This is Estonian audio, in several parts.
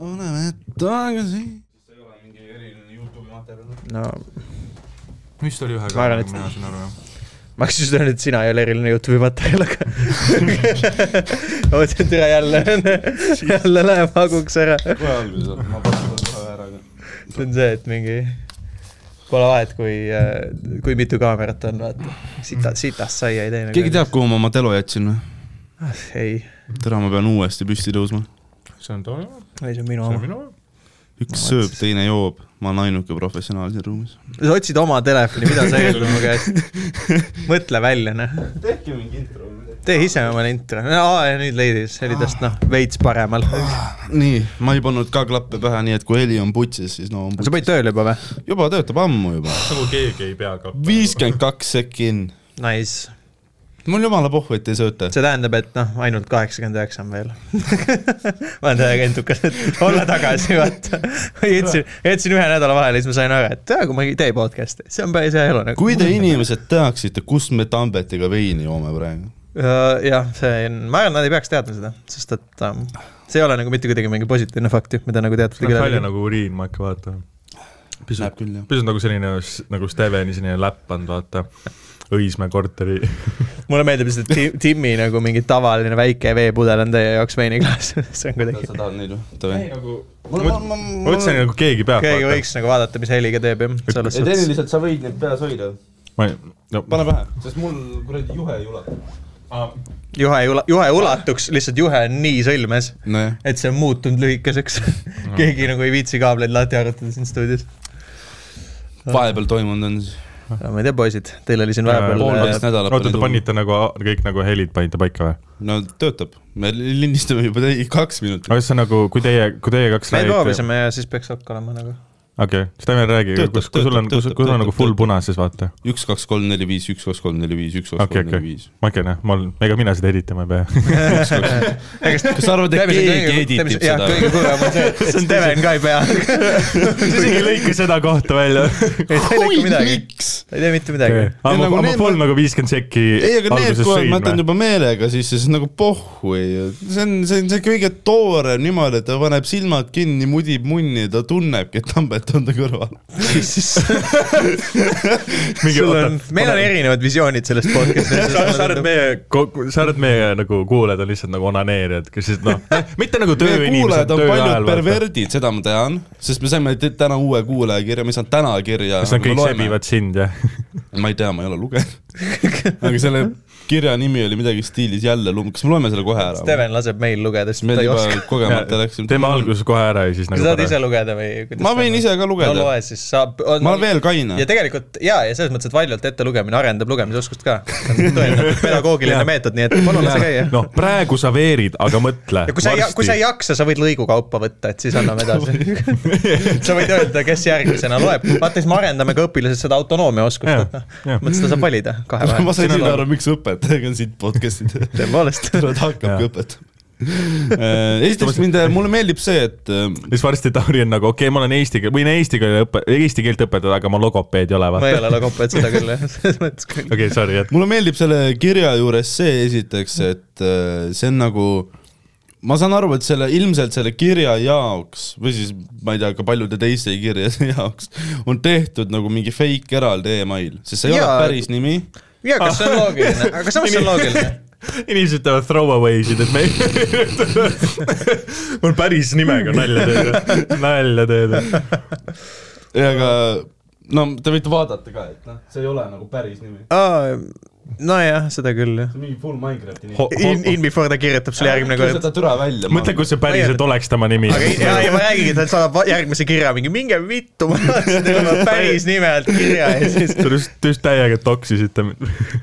oleme tagasi. see ei ole mingi eriline Youtube'i materjal. no vist oli ühe Ma arvan, ka, et- mina saan aru, jah. ma hakkasin just öelnud, et sina ei ole eriline Youtube'i materjal, aga ma mõtlesin, et üle jälle, jälle läheb haguks ära. kohe alguses, ma panen seda kohe ära. see on see, et mingi pole vahet, kui, kui mitu kaamerat on, vaata. sita, sitast saia ei tee. keegi teab, kuhu ma oma telo jätsin või? ei, täna ma pean uuesti püsti tõusma. see on oma, ei see on minu oma. üks sööb, teine joob, ma olen ainuke professionaal siin ruumis. sa otsid oma telefoni, mida sa eeldad mu käest? mõtle välja, noh. tehke mingi intro tee ise omale intro. aa, ja nüüd leidis, see oli tast noh, veits paremal. nii, ma ei pannud ka klappe pähe, nii et kui heli on putsis, siis no on sa panid putsis. tööle juba või? juba töötab ammu juba. nagu keegi ei pea ka. viiskümmend kaks sekki in. Nice. Mul jumala pohhu, et ei sööta. see tähendab, et noh, ainult kaheksakümmend üheksa on veel. ma olen täiega entukas, et olla tagasi, vaata. jätsin, jätsin ühe nädala vahele, siis ma sain aru, et tea, kui ma ei tee podcast'i, see on päris hea elu nagu. kui te inimesed teaksite, kust me Tambetiga veini joome praegu. jah, see on, ma arvan, nad ei peaks teadma seda, sest et um, see ei ole nagu mitte kuidagi mingi positiivne fakt ju, mida nagu teatud see näeb välja nagu uriin, ma ikka vaatan. Näeb pisut, pisut nagu selline nagu Steveni selline läppand, vaata. Õismäe korteri. mulle meeldib lihtsalt Ti- Timmi nagu mingi tavaline väike veepudel on teie jaoks veiniklaas, see on kuidagi, sa tahad neid või? davai. nagu, ma mõtlesin nagu keegi peab. keegi võiks nagu vaadata, mis heliga teeb jah, tehniliselt sa võid neid peas hoida. ma ei, no pane pähe, sest mul kuradi juhe ei ulatu. juhe ei ula-, juhe ulatuks, lihtsalt juhe on nii sõlmes, nojah. et see on muutunud lühikeseks. keegi nagu ei viitsi kaableid lahti harutada siin stuudios. vahepeal toimunud on siis ma ei tea, poisid, teil oli siin vahepeal poolteist äh, nädalat. oota, te panite nagu kõik nagu helid panite paika või? no töötab, me lindistame juba kaks minutit. aga kas see nagu, kui teie, kui teie kaks me proovisime ja siis peaks olema nagu. okei, siis teeme räägi, kus, kui sul on, kus sul on nagu full töötab. punases, vaata. üks, kaks, kolm, neli, viis, üks, kaks, kolm, neli, viis, üks, kaks, kolm, neli, okei viis., ma ei tea, mul, ega mina seda editama ei pea. kas sa arvad, et keegi editib seda kõige kurvem on see, et Steven ka ei pea. isegi ei lõika seda kohta välja. ei tee ikka midagi, miks? ta ei tee mitte midagi. aga nagu ma full nagu viiskümmend sekki ei, aga need kohad ma jätan juba meelega sisse, siis nagu pohhu ei, see on, see on see kõige toorem niimoodi, et ta paneb silmad kinni, mudib munni, ta tunnebki, et Tambet on ta kõrval. meil on erinevad visioonid sellest sa podcast'ist. arvad, meie, sa arvad, meie nagu kuulajad on lihtsalt nagu onaneerijad, kes siis noh, mitte nagu tööinimesed kuulajad on paljud perverdid, seda ma tean, sest me saime täna uue kuulajakirja, me saame täna kirja. kas nad kõik sebivad sind ja? ma ei tea, ma ei ole lugenud. aga selle kirja nimi oli midagi stiilis jälle lum-, kas me loeme selle kohe ära? Steven laseb meil lugeda, sest meil ta ei oska. kogemata läksime. teeme alguses kohe ära ja siis sa nagu saad ise lugeda või? ma võin ise ka no lugeda. loe siis, saab. ma olen veel kaine ja. tegelikult ja, ja selles mõttes, et valjult ette lugemine arendab lugemisoskust ka. tõendatud pedagoogiline meetod, nii et palun lase käia. noh, praegu sa veerid, aga mõtle. ja kui sa ei, kui sa ei jaksa, sa võid lõigu kaupa võtta, et siis anname edasi. sa võid öelda, kes järgmisena loeb. vaata, siis me arendame ka õpilases seda autonoomiaoskust, et noh, mõttes ta saab valida kahe vahel. ma sain nüüd aru, miks õpetajaga on siit podcast'i teha. tõepoolest. ta hakkabki õpetama. esiteks mind, mulle meeldib see, et äh, siis varsti Tauri on nagu, okei okay,, ma olen eesti keel, võin eesti keele õpe-, eesti keelt õpetada, aga ma logopeed ei ole, ma ei. ole logopeed, seda küll jah, selles mõttes küll. okei, sorry, et mulle meeldib selle kirja juures see esiteks, et äh, see on nagu ma saan aru, et selle ilmselt selle kirja jaoks või siis ma ei tea, ka paljude teiste kirjade jaoks on tehtud nagu mingi fake eraldi email, sest see ei Jaa. ole päris nimi. jaa, kas see on loogiline, aga samas see on loogiline. inimesed teevad throwaway'sid, et me ei. mul päris nimega nalja teed, nalja teed. aga no te võite vaadata ka, et noh, see ei ole nagu päris nimi. nojah, seda küll jah. see on mingi full Minecrafti nimi. In, in before ta kirjutab sulle järgmine kord. seda türa välja. mõtle, kui see päriselt oleks tema nimi. aga ja, ja ma räägingi, et ta saadab järgmise kirja mingi minge vittu, ma tahtsin teile päris nime alt kirja ja siis. Te just, just täiega toksisite.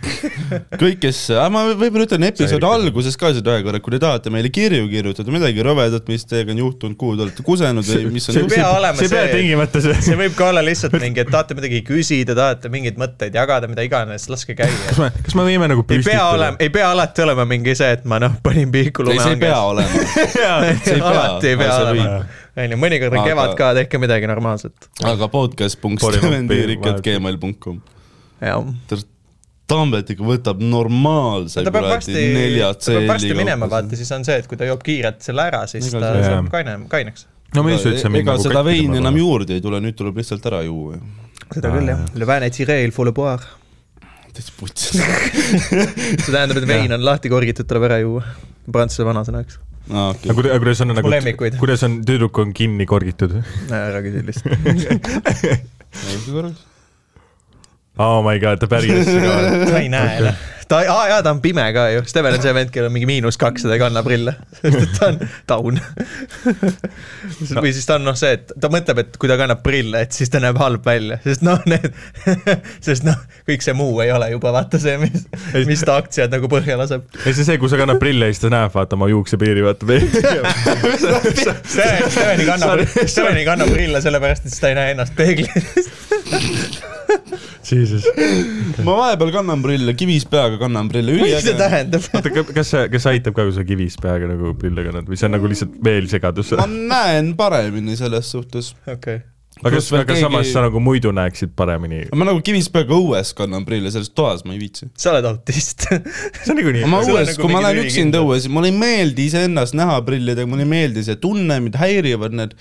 kõik, kes, ma võib-olla ütlen episoodi alguses ka seda ühe korra, kui te tahate meile kirju kirjutada, midagi rõvedat, mis teiega on juhtunud, kuhu te olete kusenud või mis on see ei pea olema see ei pea see, tingimata see. see võib ka olla lihtsalt mingi, et tahate midagi küsida, tahate mingeid mõtteid jagada, mida iganes, laske käia. Kas me, kas me võime nagu ei pea olema, ei pea alati olema mingi see, et ma noh, panin pihku ei, see ei pea olema. see ei pea, alati ei pea olema. onju, mõnikord on kevad ka, tehke midagi normaalset. aga podcast.stevenpiirik.gmail.com jah. Tambet ikka võtab normaalse ta peab kuradi varsti, ta peab varsti minema, vaata, siis on see, et kui ta joob kiirelt selle ära, siis Ega ta see- saab kaine, kaineks. no me ei üldse ega nagu seda veini enam juurde ei tule, nüüd tuleb lihtsalt ära juua. seda küll jah, le vin est tiré, il faut le boire. Täitsa puts. see tähendab, et vein on lahti korgitud, tuleb ära juua. prantsuse vanasõna, eks. okei. kuida- aga kuidas on Mu nagu kuidas on, tüdruk on kinni korgitud? ära küsi lihtsalt. Oh my god, ta päris ta ei näe enam. ta, aa jaa, ta on pime ka ju. Steven on see vend, kellel on mingi miinus kakssada ja kannab prille. ta on taun. või siis ta on noh, see, et ta mõtleb, et kui ta kannab prille, et siis ta näeb halb välja, sest noh, need, sest noh, kõik see muu ei ole juba vaata see, mis, mis ta aktsiad nagu põhja laseb. ei, see, see, kui sa kannad prille ja siis ta näeb, vaata oma juuksepiiri, vaata. Steven, Steveni kannab, Steveni kannab prille sellepärast, et siis ta ei näe ennast peeglis. Jesus. ma vahepeal kannan prille, kivis peaga kannan prille, mis see tähendab? oota, kas see, kas see aitab ka, kui sa kivis peaga nagu prille kannad või see on nagu lihtsalt veel segadus? ma näen paremini selles suhtes. okei. aga Pluss kas, aga keegi- samas sa nagu muidu näeksid paremini? ma nagu kivis peaga õues kannan prille, selles toas ma ei viitsi. sa oled autist. see on niikuinii. ma õues, nagu kui ma lähen üksinda õues, mulle ei meeldi iseennast näha prillidega, mulle ei meeldi see tunne, mind häirivad need,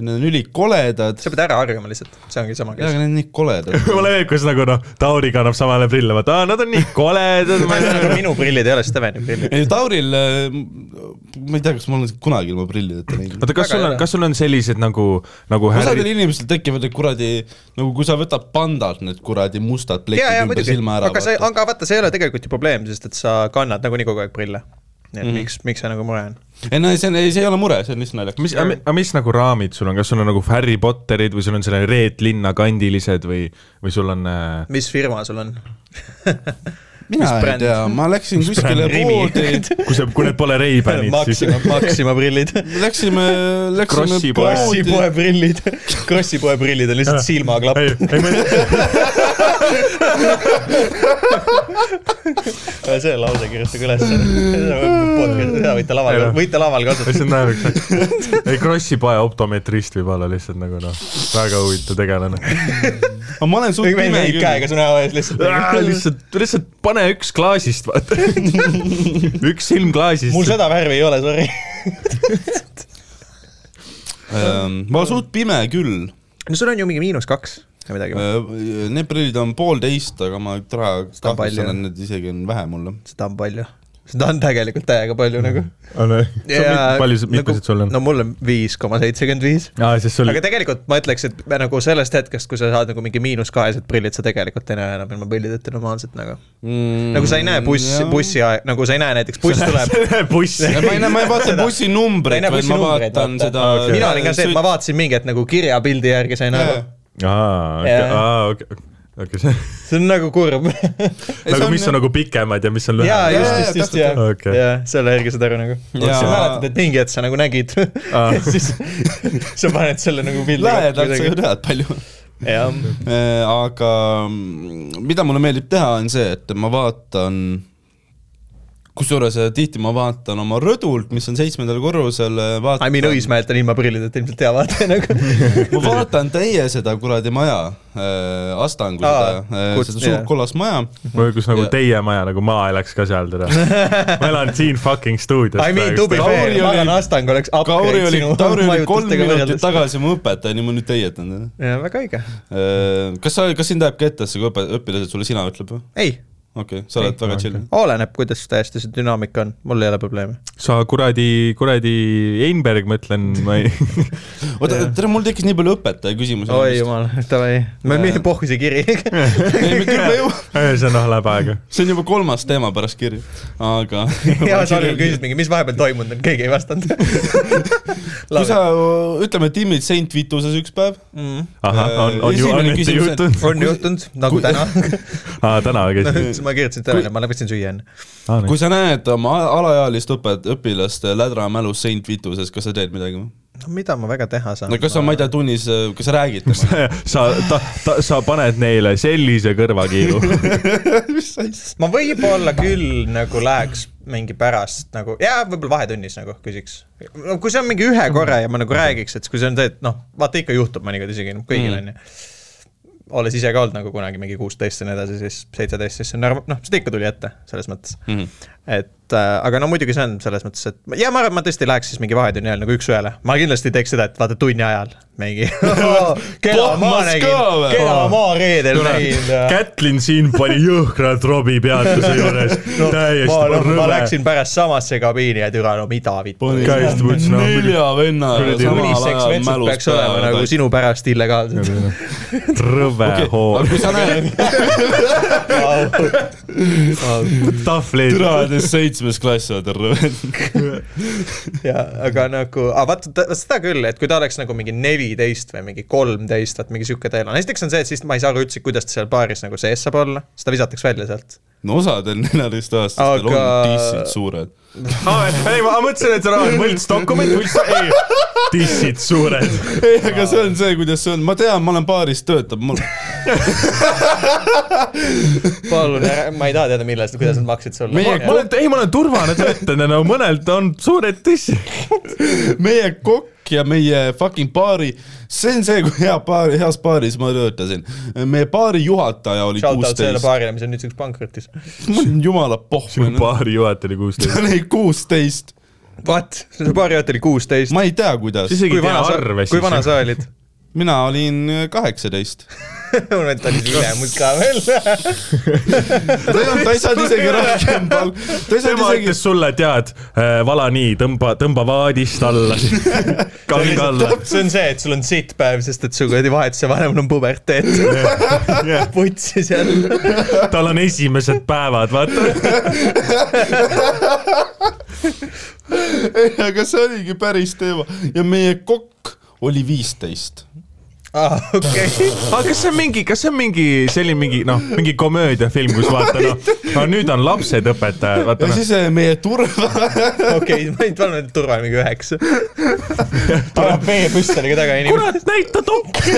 need on ülikoledad. sa pead ära harjuma lihtsalt, see ongi sama jaa, kes. aga need on nii koledad. mulle meeldib, kuidas nagu noh, Tauri kannab samale prille, vaata, nad on nii koledad. aga minu prillid ei ole Steveni prillid. ei, Tauril, ma ei tea, kas ma olen kunagi ilma prillideta näinud. oota, kas sul on kas sul on sellised nagu, nagu osadel Harry, inimestel tekivad need kuradi, nagu kui sa võtad pandalt need kuradi mustad plekid ümber silma ära. aga see, aga vaata, see ei ole tegelikult ju probleem, sest et sa kannad nagunii kogu aeg prille. Nii et Mhm. miks, miks see nagu mure on? ei no see on, see ei ole mure, see on lihtsalt naljakas. mis, aga mis nagu raamid sul on, kas sul on nagu Harry Potterid või sul on selline Reet Linna kandilised või, või sul on äh, mis firma sul on? mina mis ei bränd? tea, ma läksin Mis kuskile poodi, kui see, kui need pole Ray-Banid, siis Maxima, prillid. läksime, läksime Krossi poe. Krossi poodi. poe prillid, Krossi poe prillid on lihtsalt silmaklapp. ei, ei ma see lause kirjutage üles. seda võite laval Ei,, võite laval kasutada. lihtsalt naeruks. ei, Krossi poe optometrist võib olla lihtsalt nagu noh, väga huvitav tegelane. aga ma olen suht pime mehed käega küll. su näo ees lihtsalt. lihtsalt, lihtsalt pane üks klaasist, vaata. üks silm klaasist. mul seda värvi ei ole, sorry. Ehm, ma olen suht pime küll. no sul on ju mingi miinus kaks või midagi. Need prillid on poolteist, aga ma täna kahtlustan, et need isegi on vähe mulle. seda on palju. seda on tegelikult täiega palju nagu. palju, mitmesed sul on? no mul on viis koma seitsekümmend viis. aga tegelikult ma ütleks, et me nagu sellest hetkest, kui sa saad nagu mingi miinus kahesed prillid, sa tegelikult ei näe enam ilma prillideta normaalselt nagu. mm, nagu sa ei näe buss, bussi aeg, nagu sa ei näe näiteks buss tuleb. buss. ma ei näe, ma ei vaata bussi näe vaid ma vaatan vaata. seda mina olin ka see, et ma vaatasin mingi hetk nagu kirjapildi järgi sain aru. aa, aa, okei, okei, see see on nagu kurb. nagu mis on nagu pikemad ja mis on lühemad. just, jaa, just, just jaa okei., jaa, selle järgi saad aru nagu. Sa mäletad, et mingi hetk sa nagu nägid ja siis sa paned selle nagu pildi lähedalt sa ju tead palju. jah, aga mm, mida mulle meeldib teha, on see, et ma vaatan, kusjuures äh, tihti ma vaatan oma rõdult, mis on seitsmendal korrusel, I vaatan mean Õismäelt on ilma prillideta ilmselt hea vaata nagu. ma vaatan teie seda kuradi maja äh,, Astangu Aa, seda seda suurt jah. kollast maja. või kus nagu Ja- teie maja, nagu ma elaks ka seal teda. ma elan siin fucking stuudios. I mean to be fair, ma arvan Astang oleks Kauri upgrade oli sinu, Tauri oli kolm minutit tagasi mu õpetaja, nii ma nüüd teie ütlen jaa, väga õige. kas sa, kas sind ajab ka ette see, kui õpe-, õpilased sulle sina ütleb või? ei, okei okay,, sa oled väga chill. oleneb, kuidas täiesti see dünaamika on, mul ei ole probleemi. sa kuradi, kuradi Einberg, ma ütlen, ma ei. oota, tere, mul tekkis nii palju õpetaja küsimusi. oi jumal, davai, me Jaa. oleme pohhu see kiri. on noh, läheb aega. see on juba kolmas teema pärast kirja, aga. ja sa algul küsisid mingi, mis vahepeal toimunud on, keegi ei vastanud. kui sa, ütleme, et imid Saint Vituses üks päev. ahah, on, on ju, Esimene on küsimus- juhtunud? on juhtunud, nagu täna. aa, täna käisin. ma kirjutasin Tõele, ma läksin süüa enne. kui sa näed oma alaealist õpet, õpilast lädramälus Saint Vituses, kas sa teed midagi no mida ma väga teha saan? no kas sa, ma ei tea, tunnis, kas sa räägid temaga? sa, ta, ta, sa paned neile sellise kõrvakiilu. ma võib-olla küll nagu läheks mingi pärast nagu, jaa, võib-olla vahetunnis nagu küsiks. no kui see on mingi ühe korra ja ma nagu räägiks, et kui see on see, et noh, vaata ikka juhtub mõnikord isegi noh, kõigil Mm. Olles ise ka olnud nagu kunagi mingi kuusteist ja nii edasi, siis seitseteist, siis see on norm-, noh, seda ikka tuli ette, selles mõttes. Mhm. et et äh, aga no muidugi see on selles mõttes, et ja ma arvan, et ma tõesti läheks siis mingi vahetunni ajal nagu üks-ühele. ma kindlasti ei teeks seda, et vaata tunni ajal mingi keda ma Pohmas nägin ka või?, keda ma reedel nägin. Kätlin siin pani jõhkralt Robbie peatuse juures no,, täiesti ma, no, ma läksin pärast samasse kabiini ja türa, no mida vittu. nelja uniseks ajal vetsud peaks olema nagu sinu pärast illegaalselt. rõve hoor aga. kui sa näed, tahvleid. türades seitsmes klass oled rõve. ja aga nagu, aga vaata seda küll, et kui ta oleks nagu mingi neliteist või mingi kolmteist, vaat mingi sihuke teema, esiteks on see, et siis ma ei saa aru üldse, kuidas ta seal baaris nagu sees saab olla, siis ta visatakse välja sealt. no osadel neljateistaastastel Aga- on dissid suured. aa, ei ma mõtlesin, et see on võltsdokument, võlts, ei, dissid suured. ei, aga see on see, kuidas see on, ma tean, ma olen baaris töötab, mul, palun, ma ei taha teada, milles, kuidas nad maksid sulle. ma olen, ei, ma olen turvane töötaja, no mõnelt on suured dissid. meie kokk ja meie fucking baari, see on see, kui hea baari, heas baaris ma töötasin. meie baari juhataja oli Shout out sellele kuusteist. baarile, mis on nüüdseks pankrotis. jumala pohhu, baari juhataja oli ta kuusteist. oli kuusteist, What? see baari juht oli kuusteist. ma ei tea, kuidas. Kui vana sa, kui vana sa olid? mina olin kaheksateist. Mul vend oli ülemust ka veel. ta ei olnud, ta ei saanud isegi rohkem palka, ta ei tema saanud isegi ütles sulle, tead, vala nii, tõmba, tõmba vaadist alla. kanga alla. see on see, et sul on sitt päev, sest et su kuradi vahetuse vanemal on puberteet. putsis jälle. tal on esimesed päevad, vaata. ei, aga see oligi päris teema ja meie kokk oli viisteist. aa, okei. aga kas see on mingi, kas see on mingi selline mingi noh, mingi komöödiafilm, kus vaata noh, no nüüd on lapsed õpetajad, vaata ja noh. siis meie turva, okei, ma ei pannud turval mingi üheksa. tuleb veepüstoliga taga inimene. kurat, näita dokki.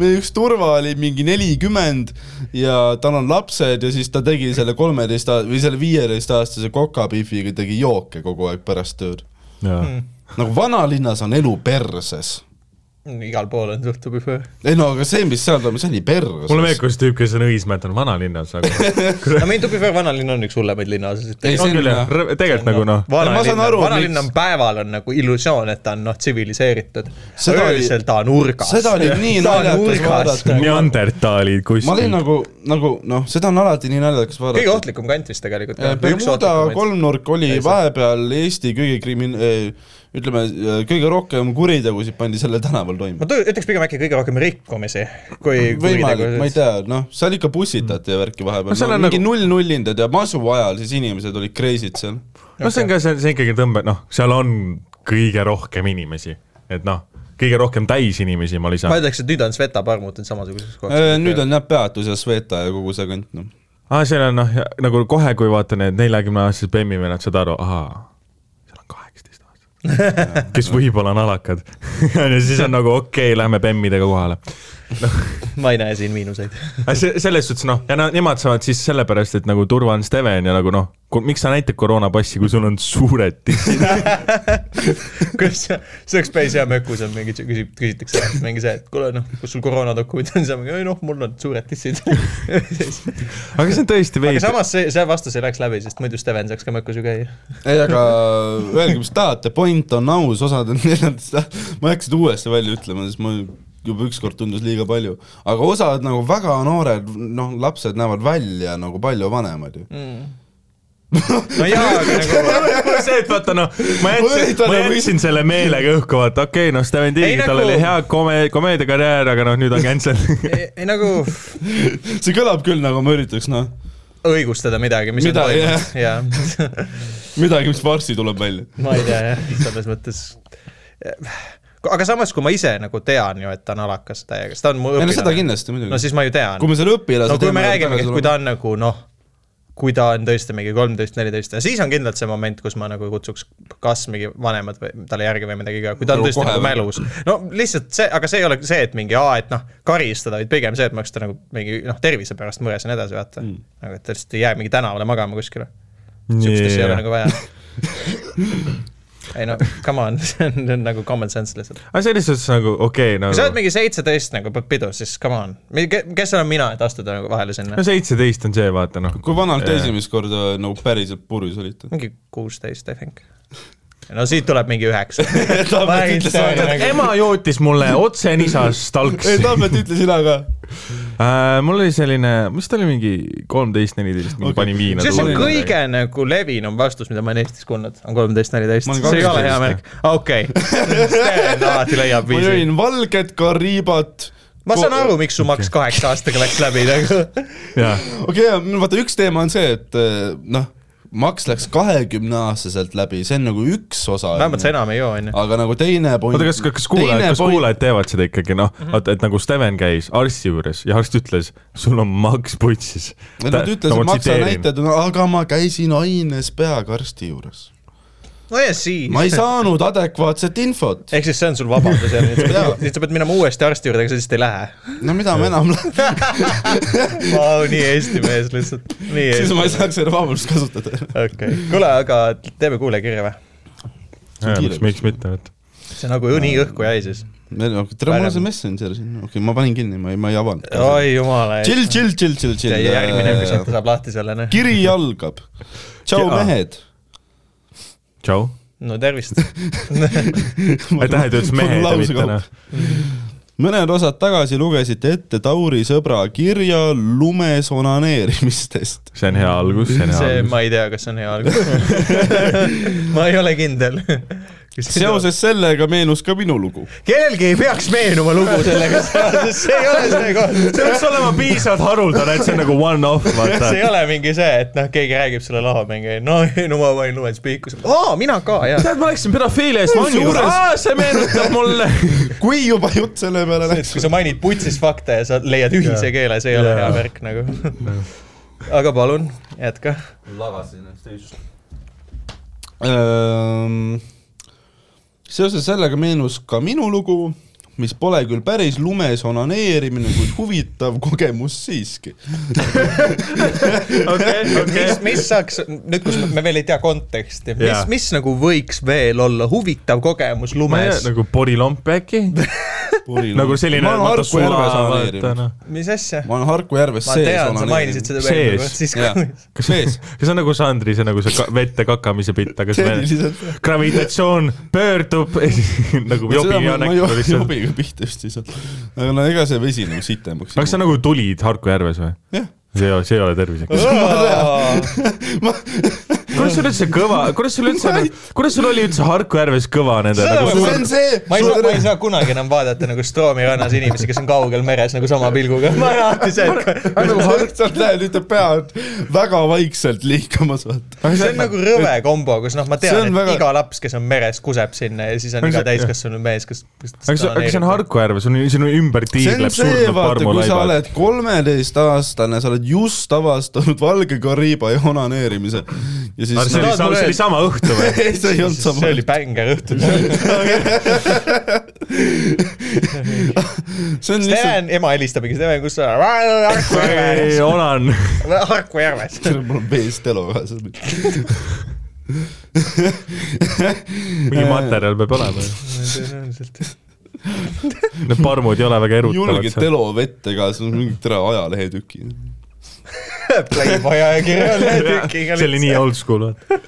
meie üks turva oli mingi nelikümmend ja tal on lapsed ja siis ta tegi selle kolmeteist või selle viieteistaastase kokapiifiga tegi jooke kogu aeg pärast tööd. nagu vanalinnas on elu perses. Igal pool on suht fair. ei no aga see, mis seal toimub, see oli perses. mulle meeldib, kuidas tüüp, kes on Õismäelt, on vanalinnas, aga no meil fair vanalinn on üks hullemaid linnaosasid. Ei, on see küll jah, tegelikult nagu noh, Ma saan vanalinn aru,, vanalinn on päeval on nagu illusioon, et ta on noh, tsiviliseeritud. Öösel ta on urgas. seda oli nii naljakas vaadata. neandertaalid ma olin kuskil. nagu, nagu noh, seda on alati nii naljakas kõige vaadata. ohtlikum kant vist tegelikult. Bermuda kolmnurk oli vahepeal Eesti kõige krimin-, ütleme, kõige rohkem kuritegusid pandi sellel tänaval toime ma. ütleks pigem äkki kõige rohkem rikkumisi kui võimalik, ma ei. tea, noh, seal ikka bussitati ja värki vahepeal No seal no,, on mingi nagu- null-nullindad ja masu ajal siis inimesed olid crazy'd seal. no see on ka, see, see ikkagi tõmbab, noh, seal on kõige rohkem inimesi, et noh, kõige rohkem täisinimesi ma ma lisan. ütleks, et nüüd on Sveta parm muutunud samasuguseks kohaks. nüüd on jah, peatus ja Sveta ja kogu see kant, noh. aa, seal on noh, nagu kohe, kui vaata need neljakümneaastased bemmivennad saad aru, ahaa, seal on kaheksateist aastat. kes võib-olla on alakad. ja siis on nagu okei okay,, lähme bemmidega kohale. ma ei näe siin miinuseid. aga see, selles suhtes noh, ja no, nemad saavad siis sellepärast, et nagu Turva on Steven ja nagu noh, miks sa näitad koroonapassi, kui sul on suured tissid. kuidas see, see oleks päris hea mökus on mingi, küsib, küsitakse mingi see, et kuule noh, kus sul koroonadokument on, siis on mingi, ei noh, mul on suured tissid. aga see on tõesti aga veidi. samas see, see vastus ei läks läbi, sest muidu Steven saaks ka mökus ju käia. ei, aga öelge, mis tahate, point on aus, osad on neljandast, ma ei hakka seda uuesti välja ütlema, sest ma juba ükskord tundus liiga palju, aga osad nagu väga noored, noh, lapsed näevad välja nagu palju vanemad ju. no jaa, aga nagu see, et vaata noh, ma jätsin, ma nagu- jätsin selle meelega õhku, vaata okei okay,, noh, Steven Ei, Tiigi, tal nagu- oli hea kome-, komeediakarjäär, aga noh, nüüd on cancel. ei, ei nagu see kõlab küll nagu ma üritaks, noh, õigustada midagi, mis Mida, on toimunud, jaa. midagi, mis varsti tuleb välja. ma ei tea jah, selles mõttes. Aga samas, kui ma ise nagu tean ju, et ta on alakas täiega, sest ta on mu no seda õpilane. kindlasti muidugi no siis ma ju tean. kui me selle õpilase no kui me teeme räägime, tagasi et kui ta on nagu noh, kui ta on tõesti mingi kolmteist, neliteist ja siis on kindlalt see moment, kus ma nagu kutsuks kas mingi vanemad või talle järgi või midagi kui ta on Nagu tõesti nagu mälus. no lihtsalt see, aga see ei ole see, et mingi aa, et noh, karistada, vaid pigem see, et ma oleks ta nagu mingi noh, tervise pärast mures ja nii edasi, vaata mm.. nagu et ta lihtsalt ei jää mingi tänavale magama kuskile. sihukest asja ei ole nagu vaja. ei no come on, see on, nagu common sense lihtsalt. aga selles suhtes nagu okei okay,, kui sa oled nagu mingi seitseteist nagu pead pidu, siis come on, kes olen mina, et astuda nagu vahele sinna no? seitseteist on see, vaata noh. kui vanalt te esimest korda nagu päriselt purjus olite? mingi kuusteist, I think. No siit tuleb mingi üheksa. Väga- ema jootis mulle otse nisast talksi ei, Tambet ütle sina ka. äh,. mul oli selline, mis ta oli, mingi kolmteist, neliteist, mingi Okei. panin viina. see on kõige nagu levinum vastus, mida ma olen Eestis kuulnud, on kolmteist, neliteist. Ma see ei ole hea 12. märk. okei, Sten alati leiab ma viisi. jõin valget kariibat. ma saan aru, miks su maks kaheksa aastaga läks läbi nagu. okei okay,, vaata üks teema on see, et eh, noh, maks läks kahekümneaastaselt läbi, see on nagu üks osa. vähemalt sa enam ei joo, onju. aga nagu teine point. oota, kas, kas kuulajad, kas kuulajad teevad seda ikkagi, noh, vaata, et nagu Steven käis arsti juures ja arst ütles, sul on maks putsis. Nad ütlesid, et maksa näitajad, aga ma käisin aines peaga arsti juures. No ja siis. ma ei saanud adekvaatset infot. ehk siis see on sul vabandus ja nüüd sa pead, nüüd sa pead minema uuesti arsti juurde, aga sa lihtsalt ei lähe. no mida ma enam, Ah. Vau, nii Eesti mees lihtsalt, siis ma ei saaks seda vabandust kasutada. okei, kuule, aga teeme kuulajakirja või? miks, miks mitte, et see nagu ju nii õhku jäi siis. tere, mul on see Messenger siin, okei okay,, ma panin kinni, ma ei, ma ei avanud. oi jumala. chill, chill, chill, chill, chill. järgmine episood saab lahti selle, noh. kiri algab. tšau, mehed. tšau. no tervist. aitäh, et ütles mitte noh. mõned osad tagasi lugesite ette Tauri sõbra kirja lumes onaneerimistest. see on hea algus, see on hea see, algus. ma ei tea, kas see on hea algus. ma ei ole kindel. Seoses sellega meenus ka minu lugu. kellelgi ei peaks meenuma lugu sellega seoses, see ei ole see koht. see peaks olema piisavalt haruldane, et see on nagu one-off, vaata see ei. ole mingi see, et noh, keegi räägib sulle laua mingi, no no ma panin lumes pihku, aa, mina ka, jaa. tead, ma läksin pedofiilia eest vangi Kusjuures-, see meenutab mulle. kui juba jutt selle peale läks kui. sa mainid putsis fakte ja sa leiad ühise keele, see ei ole hea värk nagu. aga palun, jätka. lagasin ennast teisust. Ehm, seoses sellega meenus ka minu lugu, mis pole küll päris lumes onaneerimine, kuid huvitav kogemus siiski. mis, mis saaks, nüüd kus me veel ei tea konteksti, mis Jaa., mis nagu võiks veel olla huvitav kogemus lumes? nagu porilomp äkki, nagu selline. ma olen Harku järves onaneerinud. noh. mis asja? ma olen Harku järves ma sees tean, sa mainisid seda veel nagu, siis kui sees. see on nagu Sandri, see nagu see ka- vette kakamise bitt, aga see gravitatsioon pöördub nagu jobi ja näkku lihtsalt. Jobiga pihta just lihtsalt. aga no ega see vesi nagu sitemaks. kas sa nagu tulid Harku järves või? see ei ole, see ei ole terviseks. ma, kuidas sul üldse kõva, kuidas sul üldse, kuidas sul oli üldse Harku järves kõva nende nagu ma- see on see. ma ei saa, ma ei saa kunagi enam vaadata nagu Stroomi rannas inimesi, kes on kaugel meres nagu sama pilguga. ma olen alati see, et nagu sealt lähed, ütleb pead väga vaikselt liikumas, vaata. see on nagu rõve kombo, kus noh, ma tean, et väga- iga laps, kes on meres, kuseb sinna ja siis on iga täiskasvanud mees, kes. aga see, aga see on Harku järves, on, sinu ümber see, surnud vaata, kui sa parmulaibad. oled kolmeteistaastane, sa oled just avastanud valge kariiba ja onaneerimise. ja siis see oli, see oli sama õhtu või? ei, see ei olnud sama see. oli bänger õhtu. see on lihtsalt, Steven, ema helistab mingi, Steven, kus sa oled? Järves. Onan. Harku järves. mul on vees telo kaasas. mingi materjal peab olema ju. tõenäoliselt. Need parmud ei ole väga erutavad julge. telo vette ka, see on mingi tere ajalehetüki. Playboy ajakirja tükiga. see oli nii. old school, vaata.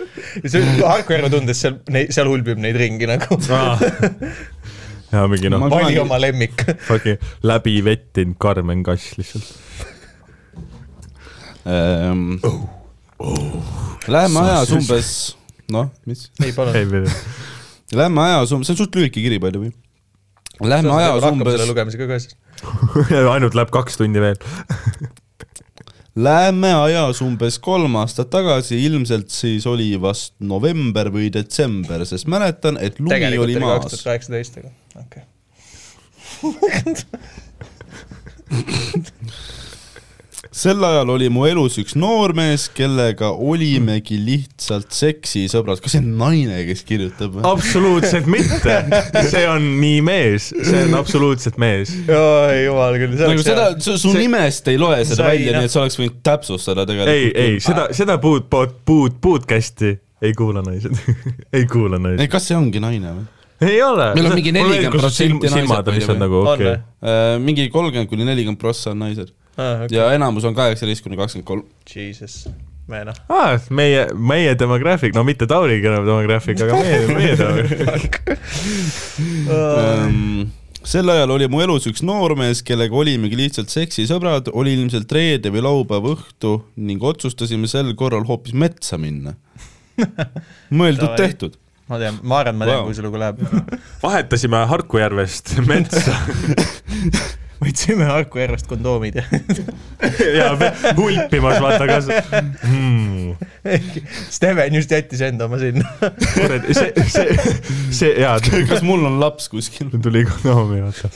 see Harku järve tundes seal, seal hulbib neid ringi nagu. ja mingi noh vali oma lemmik. fucking läbi vettinud Karmen Kass lihtsalt. Ähm, Läheme ajas umbes, noh, mis, ei, palun. lähme ajas umbes, see on suht lühike kiri, by the way. Lähme ajas umbes, lugemisega ka siis. ainult läheb kaks tundi veel. Läheme ajas umbes kolm aastat tagasi, ilmselt siis oli vast november või detsember, sest mäletan, et lumi tegelikult oli oli kaks maas tuhat. kaheksateist, aga okei. sel ajal oli mu elus üks noormees, kellega olimegi lihtsalt seksisõbrad. kas see on naine, kes kirjutab absoluutselt mitte, see on nii mees, see on absoluutselt mees. oi jumal küll, see nagu seda su, su nimest ei loe seda Sai, välja, nii et sa oleks võinud täpsustada ei, tegelikult. ei, seda, seda puud, puud, puud, podcast'i ei kuula naised ei kuula ei, naised. kas see ongi naine või? ei ole. Meil on mingi 40% silmad on naised lihtsalt nagu okei okay.. mingi kolmkümmend kuni nelikümmend prossa on naised ah,? Okay. ja enamus on kaheksateist kuni kakskümmend kolm. Jesus, me noh. Ah, meie, meie demograafik, no mitte Tauri demograafik, aga meie, meie demograafik. Ehm, sel ajal oli mu elus üks noormees, kellega olimegi lihtsalt seksisõbrad, oli ilmselt reede või laupäeva õhtu ning otsustasime sel korral hoopis metsa minna. mõeldud-tehtud. ma tean, ma arvan, ma tean Wow. kui see lugu läheb. vahetasime Harku järvest metsa võtsime Harku järvest kondoomid ja ja hulpimas, vaata kas hmm.. Steven just jättis enda oma sinna. see, see, see, jaa, kas mul on laps kuskil? tuli konoomi, vaata.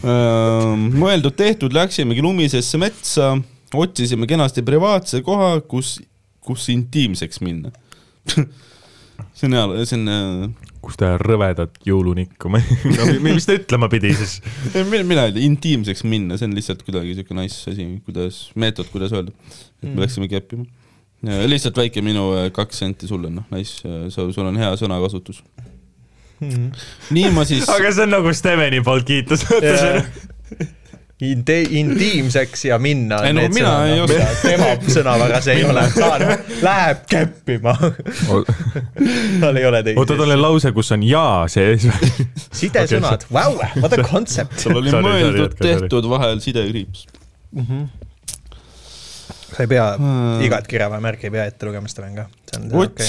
Ehm, mõeldud-tehtud, läksimegi lumisesse metsa, otsisime kenasti privaatse koha, kus, kus intiimseks minna. see on hea, see on kus ta rõvedat jõulunikku, no mi- mis ta ütlema pidi siis? ei, mina, mina ei tea, intiimseks minna, see on lihtsalt kuidagi siuke nice asi, kuidas, meetod, kuidas öelda. et me läksime keppima. lihtsalt väike minu äh, kaks senti sulle, noh, nice, sul on hea sõnakasutus. nii ma siis, aga see on nagu Steveni poolt kiitus, vaata see on Inte-, intiimseks ja minna. Ei, no mina ei oska. tema sõnavaras ei ole, ta läheb keppima. tal ei ole oota, teisi. tal on lause, kus on jaa sees. sidesõnad, vau, what a concept. sul oli Sorry, jätka, mõeldud-tehtud vahel sidekriips. sa ei pea Hmm. igat kirjaväemärki ei pea ette lugema, Steven ka. see on okei.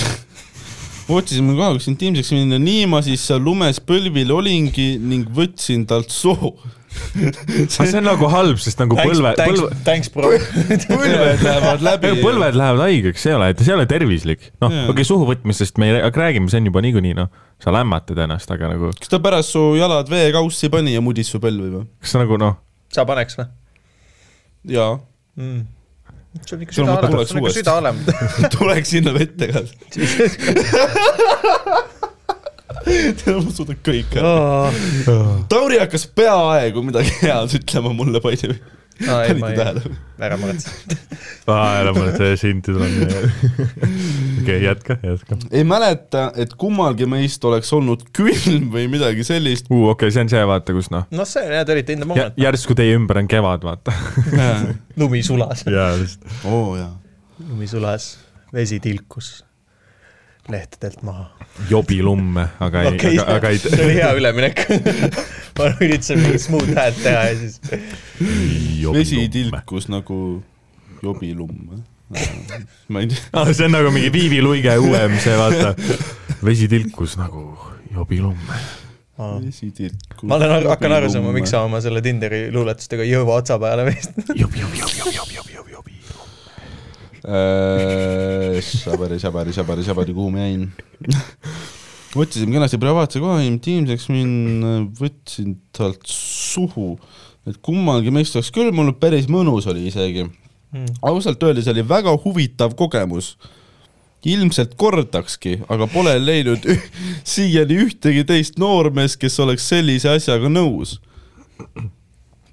otsisime koha, kus intiimseks minna, nii ma siis seal lumes põlvil olingi ning võtsin talt soo. aga see on nagu halb, sest nagu põlve, põlve, Thanks, bro. põlved lähevad läbi. põlved lähevad haigeks, see ei ole, see ei ole tervislik. noh, okei okay,, suhu võtmisest me ei rää- räägime, see on juba niikuinii noh, sa lämmatad ennast, aga nagu, kas ta pärast su jalad veekaussi pani ja mudis su põlvi või? kas sa nagu noh, sa paneks või jaa, mm.? sul on ikka süda tuleks sul on ikka süda olemas. tuleks sinna vette ka. Ma suudan kõike. Tauri hakkas peaaegu midagi head ütlema mulle, by the way. panite ei tähele?, ära muretse. ära muretse, sind tuleb. okei, jätka, jätka. ei mäleta, et kummalgi meist oleks olnud külm või midagi sellist. okei okay,, see on see, vaata, kus noh, noh, see on jah, te olite the moment. järsku teie ümber on kevad, vaata. lumi sulas, jaa, just. oo oh, jaa. lumi sulas, vesi tilkus lehtedelt maha. jobilumme, aga ei okei, aga, aga ei see oli hea üleminek. ma üritasin mingit smooth häält teha ja siis. vesi. tilkus nagu jobilumm. ma ei tea. Ah, see on nagu mingi Viivi Luige uuem see, vaata. vesi tilkus nagu jobilumme. vesi tilkus. ma olen, hakkan aru saama, miks sa oma selle Tinderi luuletustega jõua otsa peale veist. jobi, jobi, jobi, jobi, jobi, jobi, jobi, jobi. Šabari, šabari, šabari, šabari, kuhu ma jäin? otsisime kenasti privaatse koha intiimseks minna, võtsin talt suhu. et kummalgi meist oleks küll, mul päris mõnus oli isegi. ausalt öeldes oli väga huvitav kogemus. ilmselt kordakski, aga pole leidnud siiani ühtegi teist noormeest, kes oleks sellise asjaga nõus.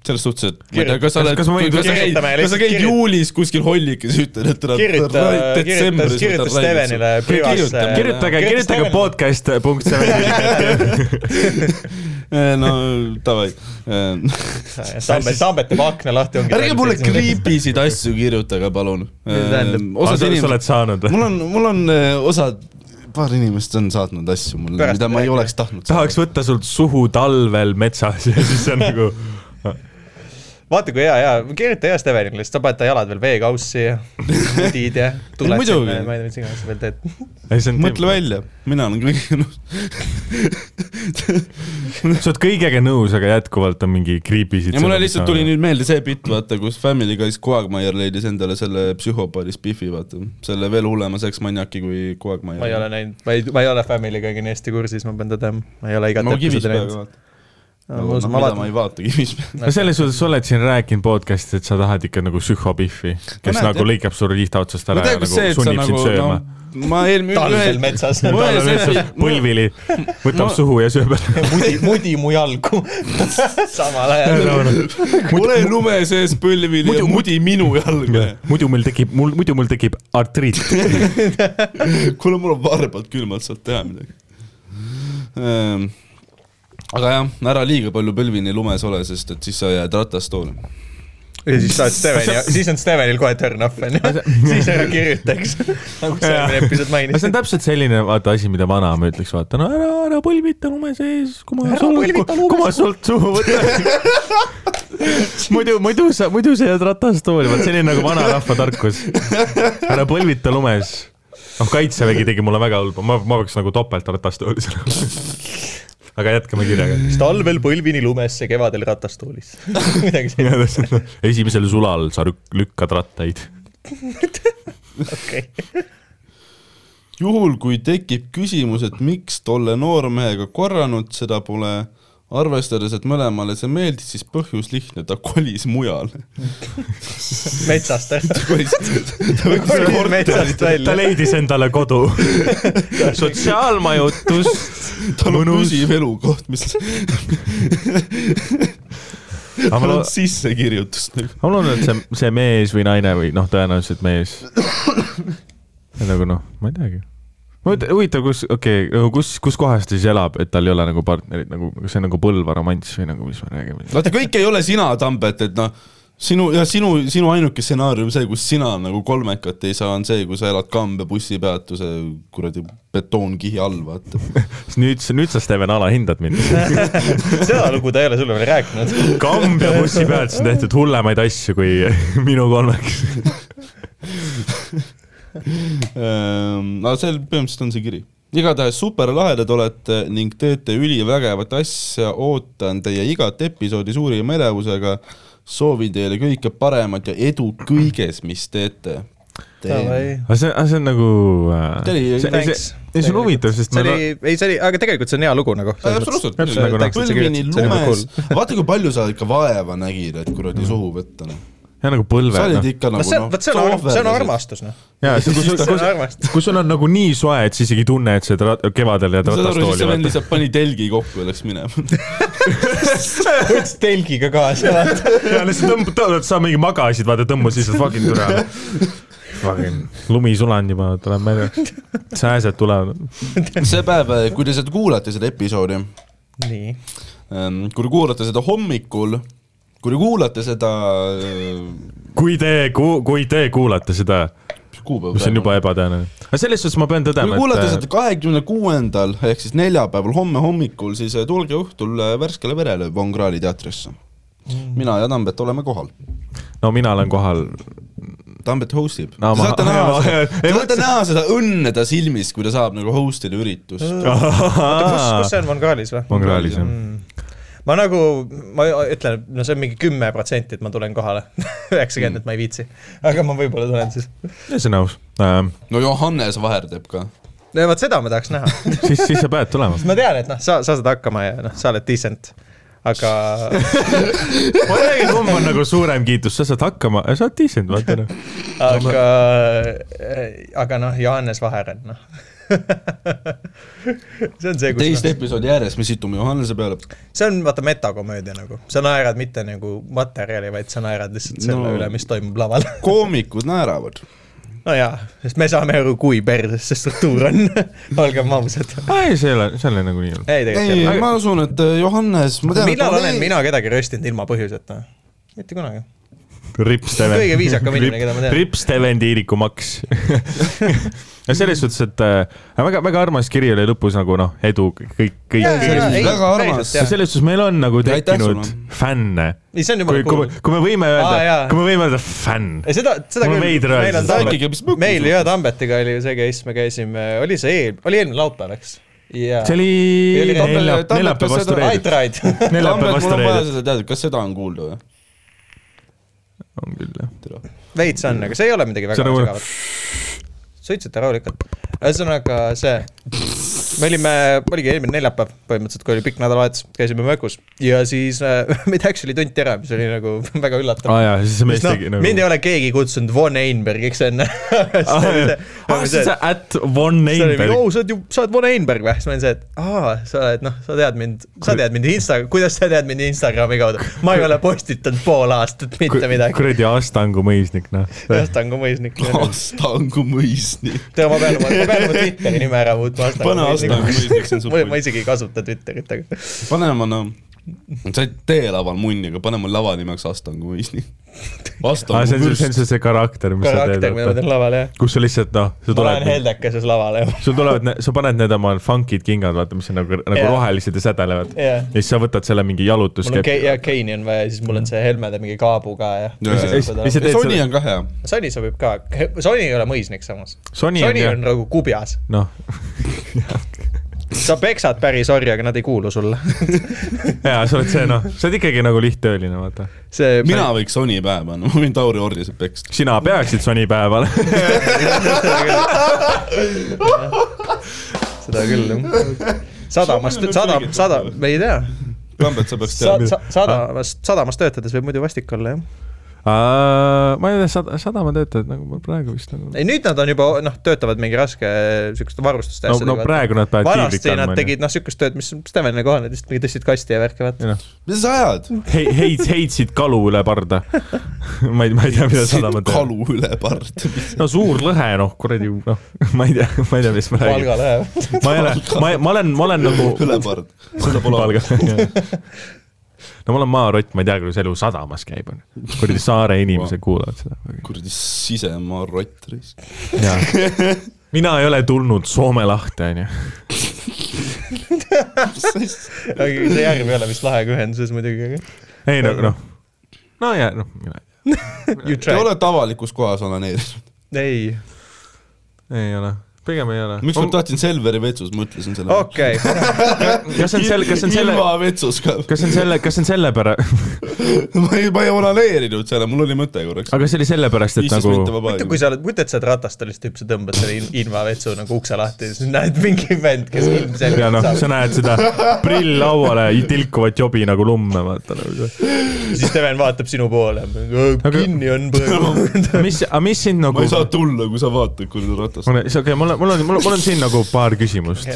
Selles suhtes, et ma ei tea, kas sa oled, Kas- kas kas sa käid, kas sa käid lihtsalt- juulis kuskil hollikes ja ütled, et kirjuta, kirjuta, kirjuta Stevenile privaasse. kirjutage, kirjutage. podcast punkt no davai. Tambet, Tambet teeb akna lahti. ärge mulle. creepy sid asju kirjutage, palun. tähendab? osad sa oled inimesed, mul on, mul on eh, osad, paar inimest on saatnud asju mulle, mida ma ei oleks tahtnud. tahaks võtta sult suhu talvel metsas ja siis see on nagu vaata kui hea, hea, kirjuta hea Stevenile, siis sa paned ta jalad veel veekaussi ja mudid ja tuled sinna ja ma ei tea, mis iganes sa veel teed. mõtle välja, mina olen kõigega nõus. sa oled kõigega nõus, aga jätkuvalt on mingi creepy siit ja mulle lihtsalt tuli nüüd meelde see bitt, vaata, kus Family Guy's Quagmire leidis endale selle psühhopaadi Spiffi, vaata. selle veel hullema seksmaniaki kui Quagmire. ma ei ole näinud, ma ei, ma ei ole Family'ga nii hästi kursis, ma pean tõdema, ma ei ole igat episoodi näinud. Nagu, noh, ma mida vaatan- ma ei vaatagi, mis no selles suhtes sa oled siin rääkinud podcast'is, et sa tahad ikka nagu psühhopihvi, kes näed, nagu lõikab su riista otsast ära ma ja nagu see, sunnib sind nagu sööma no,. ma eelmine talvel metsas. See- lihtsalt põlvili, võtab Ma- suhu ja sööb ära. mudi, mudi mu jalgu. samal ajal. ole lume sees põlvili ja mudi minu jalga. muidu meil tekib, mul, muidu mul tekib artriit. kuule, mul on varbad külmad, saad teha midagi. Aga jah, ära liiga palju põlvini lumes ole, sest et siis sa jääd ratastooli. ja siis saad Steveni, siis on Stevenil kohe turn off onju. siis ära kirjuta, eks. nagu sa eelmine episood aga see mainisid on. täpselt selline vaata asi, mida vanaema ütleks, vaata no ära, ära põlvita lume sees, kui ma Ära sul, põlvita lume kui ma sult suhu võtan. muidu, muidu sa, muidu sa jääd ratastooli, vot selline nagu vanarahva tarkus. ära põlvita lumes. noh, kaitsevägi tegi mulle väga halba, ma, ma peaks nagu topelt ratastoolis olema. Aga jätkame kirjaga. talvel põlvini lumesse, kevadel ratastoolis. midagi sellist. esimesel sulal sa lük- lükkad rattaid. okei. juhul, kui tekib küsimus, et miks tolle noormehega korranud, seda pole arvestades, et mõlemale see meeldis, siis põhjus lihtne, ta kolis mujale. metsast. ta metsast ta välja. leidis endale kodu. sotsiaalmajutus, tal on püsiv elukoht, mis aga ma tal on sissekirjutus nagu. ma loodan, et see, see mees või naine või noh, tõenäoliselt mees. nagu noh, ma ei teagi. huvitav, kus, okei okay,, kus, kus kohas ta siis elab, et tal ei ole nagu partnerit nagu, kas see on nagu Põlva romanss või nagu, mis me räägime? vaata, kõik ei ole sina, Tambet, et noh, sinu ja sinu, sinu ainuke stsenaarium, see, kus sina nagu kolmekat ei saa, on see, kui sa elad Kambe bussipeatuse kuradi betoonkihi all, vaata. nüüd, nüüd sa, Steven, alahindad mind. seda lugu ta ei ole sulle veel rääkinud. Kambja bussipeatus on tehtud hullemaid asju kui minu kolmeks. Ehm, aga seal põhimõtteliselt on see kiri. igatahes super lahedad olete ning teete ülivägevat asja, ootan teie igat episoodi suurima elevusega. soovin teile kõike paremat ja edu kõiges, mis teete. aga see, see on nagu äh,. See oli- see, thanks. see, see on huvitav, sest see oli, ei see oli, aga tegelikult see on hea lugu nagu. absoluutselt, nagu põlvini See oli lumes, vaata kui palju sa ikka vaeva nägid, et kuradi suhu võtta, noh. Ja nagu põlve sa olid noh. ikka no nagu see on, vot see on, see on. armastus noh. ja see, kui sul, armastus. kui sul on nagu nii soe, et sa isegi ei tunne, et sa rat- kevadel jääd siis see vend ratastooli. lihtsalt pani telgi kokku ja läks minema. võttis telgiga kaasa, vaata. ja lihtsalt tõmb-, tõmbad, sa mingi magasid, vaata, tõmbas lihtsalt fucking türa. Fucking lumi sulanud juba, tuleb välja. sääsed tulevad. see päev, kui te seda kuulate, seda episoodi, nii. kui te kuulate seda hommikul, kui te kuulate seda äh, kui te, kui te kuulate seda, mis on juba ebatõenäoline. aga selles suhtes ma pean kui tõdema, kuulate et seda kahekümne kuuendal ehk siis neljapäeval, homme hommikul, siis äh, tulge õhtul äh, värskele verele Von Krahli teatrisse. mina ja Tambet oleme kohal. no mina olen kohal. Tambet host ib No. Te ma- saate näha seda, ei, te saate näha seda õnne ta silmis, kui ta saab nagu host ida üritust. kus, kus see on, Von Krahlis või? Von Krahlis jah. Ma nagu, ma ütlen, no see on mingi kümme protsenti, et ma tulen kohale. üheksakümmend, et ma ei viitsi. aga ma võib-olla tulen siis. see on aus. no Johannes Vaher teeb ka. no vot seda ma tahaks näha. siis, siis sa pead tulema. ma tean, et noh, sa, sa saad hakkama ja noh, sa oled decent. aga ma ei räägi, kumb on nagu suurem kiitus, sa saad hakkama, sa oled decent, vaata noh. aga, aga noh, Johannes Vaheren, noh. see on see, teist kus, episoodi ääres me situme Johannese peale. see on vaata metakomöödia nagu, sa naerad mitte nagu materjali, vaid sa naerad lihtsalt selle No. üle, mis toimub laval. koomikud naeravad. no jaa, sest me saame aru, kui perses see struktuur on, olgem ausad. ei, see ei ole, see ei ole nagu nii olnud. ei, tegelikult ei ole. ma usun, et äh, Johannes, ma tean. millal olen mina kedagi röstinud ilma põhjuseta? mitte kunagi. Rips Steven. Kõige viisakam inimene, keda ma tean. Rips Steven Tiiriku Maks. ja selles suhtes, et äh, väga, väga armas kiri oli lõpus nagu noh, edu kõik, kõik, väga armas. selles suhtes meil on nagu tekkinud fänne. ei, see on kui, jumala kui cool., kui me võime öelda kui me võime öelda fänn. ei seda, seda küll, meil ja Tambetiga oli ju see case, me käisime, oli see eel, oli eelmine laupäev, eks? jaa. see oli oli neljapäev, vastu reedet. neljapäev vastu reedet. kas seda on kuulda või? On küll jah. veits on, aga see ei ole midagi väga nagu- sügavat. suitseta rahulikult. ühesõnaga see, me olime, oligi eelmine neljapäev põhimõtteliselt, kui oli pikk nädalavahetus, käisime mökus ja siis äh, meid actually tunti ära, mis oli nagu väga üllatav see mees no, tegi nagu. mind ei ole keegi kutsunud Von Einbergiks enne. siis sa at Von see oli mingi, Einberg. oo, sa oled ju, sa oled Von Einberg või? siis ma olin see, et aa, sa oled, noh, sa tead mind, sa tead mind Insta, kuidas sa tead mind Instagrami kaudu? ma ei ole postitanud pool aastat mitte midagi. kuradi Astangu mõisnik, noh. Astangu mõisnik. Astangu mõisnik. tea, ma pean oma, ma pean oma Twitteri nime ära muutma. Pane Astangu mõisnik, see on ma, ma isegi ei kasuta Twitterit, aga pane oma noh, sa ei tee laval munni, aga pane mu lava nimeks Astangu mõisnik. aa, see on see, see on Astangu see, see karakter, mis sa karakter, mida ma teed teen. laval, jah. kus sa lihtsalt noh, sa ma lähen tuled, heldekeses lavale. sul tulevad, sa paned need oma funkid kingad, vaata, mis on nagu, nagu Jaa. rohelised ja sädelevad. jah ja siis sa võtad selle mingi mul on jalutuskepi Ke-, ja Keini on vaja, siis mul on see helmede mingi kaabu ka ja. Teed Sony selle- on ka hea. Sony sobib ka, Sony ei ole mõisnik samas. Sony on nagu kubjas, noh sa peksad päris orja, aga nad ei kuulu sulle. jaa, sa oled see noh, sa oled ikkagi nagu lihttööline, vaata. see mina võiks Sony pähe panna, ma võin Tauri Orjasid peksta. sina peaksid Sony päeval. seda küll jah. sadamast, sada, sada, me ei tea. Kambet, sa peaks Sa- teadma. sa- sadamast, sadamas töötades võib muidu vastik olla jah. Ma ei tea, sada, sadamatöötajad nagu praegu vist nagu. ei nüüd nad on juba noh, töötavad mingi raske siukeste varustuste no, asjadega no. praegu nad peavad vanasti nad tegid noh, siukest tööd, mis Stevenile kohane, lihtsalt mingi tõstsid kasti ja värki vaata. mis sa ajad? Hei-, heid-, heitsid kalu üle parda. ma ei, ma ei tea, mida sadama teeb. kalu üle pard. no suur lõhe, noh, kuradi, noh, ma ei tea, ma ei tea, mis ma räägin. Valga läheb. ma ei ole, ma, ma olen, ma olen nagu. üle pard, seda pole. Valga. No ma olen maarott, ma ei tea, kuidas elu sadamas käib, on. kuradi saare inimesed kuulavad seda. kuradi sisemaa rott risk. mina ei ole tulnud Soome lahte, onju. see järv ei ole vist lahega ühenduses muidugi, aga ei no, noh. no ja, noh, mina you Te try. olete avalikus kohas onaneerinud. ei, ei ole, pigem ei ole. miks ma tahtsin Selveri vetsus, ma ütlesin selle. okei. kas see on selle, kas see on selle, ilma vetsus ka. kas see on selle, kas see on sellepärast, ma ei, ma ei onaneerinud selle, mul oli mõte korraks. aga see oli sellepärast, et nagu mõtle, kui sa oled, mõtle, et sa oled ratastalist tüüp, sa tõmbad selle in- invavetsu nagu ukse lahti ja siis näed mingi vend, kes ja ilmselgelt noh, sa näed seda prill lauale tilkuvat jobi nagu lumme, vaata nagu see. siis Steven vaatab sinu poole. kinni on praegu. mis, aga mis sind ma nagu ei, saa tulla, kui sa vaatad, kui sa ratast. on, okei, mul on, mul on, mul on, mul on siin nagu paar küsimust.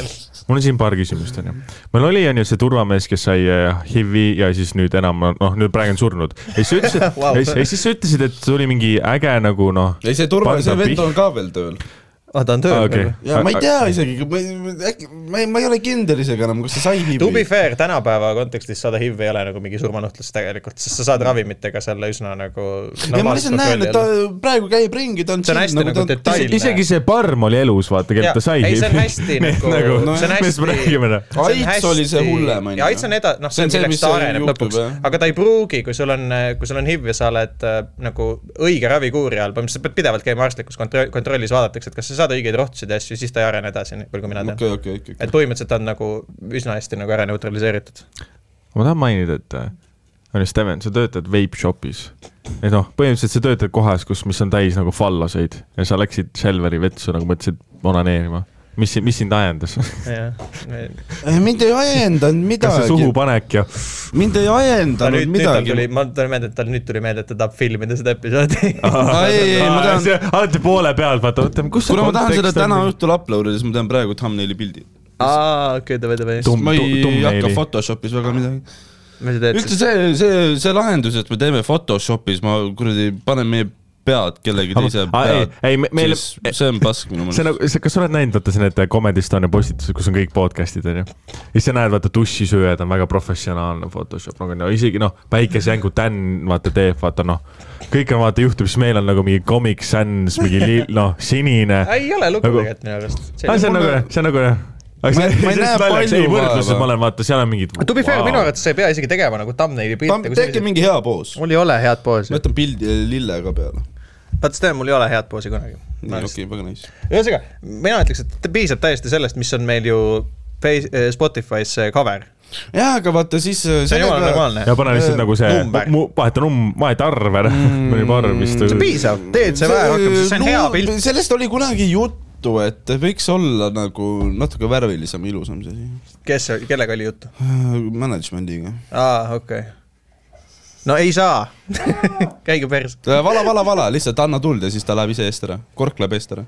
mul on siin paar küsimust, onju. meil oli, onju, see turvamees, kes sai äh, HIV-i ja siis nüüd enam, noh, nüüd praegu on surnud. ja siis sa ütlesid Vau. ja siis- ja siis sa ütlesid, et tuli mingi äge nagu noh. ei, see turva, see vend on ka veel tööl. aa, ta on tööl Aa, okei. veel. ja ma ei tea isegi, äkki, ma ei, ma ei ole kindel isegi enam, kas see sai To be HIV-i. fair, tänapäeva kontekstis saada HIV ei ole nagu mingi surmanuhtlus tegelikult, sest sa saad ravimitega selle üsna nagu ja ma lihtsalt näen, et ta praegu käib ringi, ta on See on hästi nagu detailne. isegi see parm oli elus, vaata, kellelt ta sai. ei, see on hästi nagu, no see on hästi räägime, noh. AIDS oli see hullem, on ju. ja AIDS on eda-, noh, see on See milleks ta areneb lõpuks aga ta ei pruugi, kui sul on, kui sul on HIV ja sa oled äh, nagu õige ravikuuri all, põhimõtteliselt pead pidevalt käima arstlikus kontroll, kontrollis vaadatakse, et kas sa saad õigeid rohtusid ja asju, siis ta ei arene edasi, nii palju kui mina tean. okei, okei, okei. Et põhimõtteliselt on nagu üsna hästi nagu ära neutraliseeritud. ma tahan mainida, et äh, on ju, Steven, sa töötad vape shop'is. et noh, põhimõtteliselt sa töötad kohas, kus, mis on täis nagu fallaseid ja sa läksid Selveri vetsu nagu mõtlesid onaneerima. mis, mis sind ajendas? Eh, mind ei ajendanud kas see midagi, suhupanek ja mind ei ajendanud midagi., ma tulen meelde, et tal nüüd tuli meelde, et ta tahab filmida seda episoodi. ei, ei, ma tean, alati poole pealt, vaata, oota, kus kuna ma tahan seda täna õhtul upload ida, siis ma teen praegu thumbnaili pildi. aa, okei, davai, davai. Tum- ma ei thumbnaili. hakka Photoshopis väga midagi. üldse see, see, see lahendus, et me teeme Photoshopis, ma kuradi panen meie pead kellegi teise ei, pead, ei, me- meile- siis see on pask minu see meelest. nagu, kas sa oled näinud, vaata see need Comedy Estonia postitused, kus on kõik podcast'id onju. ja siis sa näed, vaata dušisööjad on väga professionaalne Photoshop nagu no isegi noh, päikesejängu Dan vaata teeb, vaata noh. kõik on vaata juhtub, siis meil on nagu mingi Comic Sans, mingi li- noh, sinine. ei ole lugu Nagu- tegelikult minu arust. see on nagu, see on nagu jah. Aga Ma- see, ma ei see näe on naljakas, ei palju võrdluses ma olen vaata, seal on mingid. To be fair, minu arvates sa ei pea isegi tegema nagu thumbnaili pilte. tehke mingi hea poos. mul ei ole head poosi ma. jätan pildi lille ka peale. vaata, Sten, mul ei ole head poosi kunagi. okei, väga nice. ühesõnaga, mina ütleks, et piisab täiesti sellest, mis on meil ju Face-, Spotify's see cover. jaa, aga vaata siis äh, see on jumala normaalne. ja pane lihtsalt nagu see vaheta numm-, vaheta arve, mõni paar vist. see on piisav, teed see vähe rohkem, see on hea pilt. sellest oli kunagi juttu, juttu, et võiks olla nagu natuke värvilisem, ilusam see asi. kes, kellega oli juttu? Management'iga. aa, okei okay.. no ei saa. käige perse. vala, vala, vala, lihtsalt anna tuld ja siis ta läheb ise eest ära, kork läheb eest ära.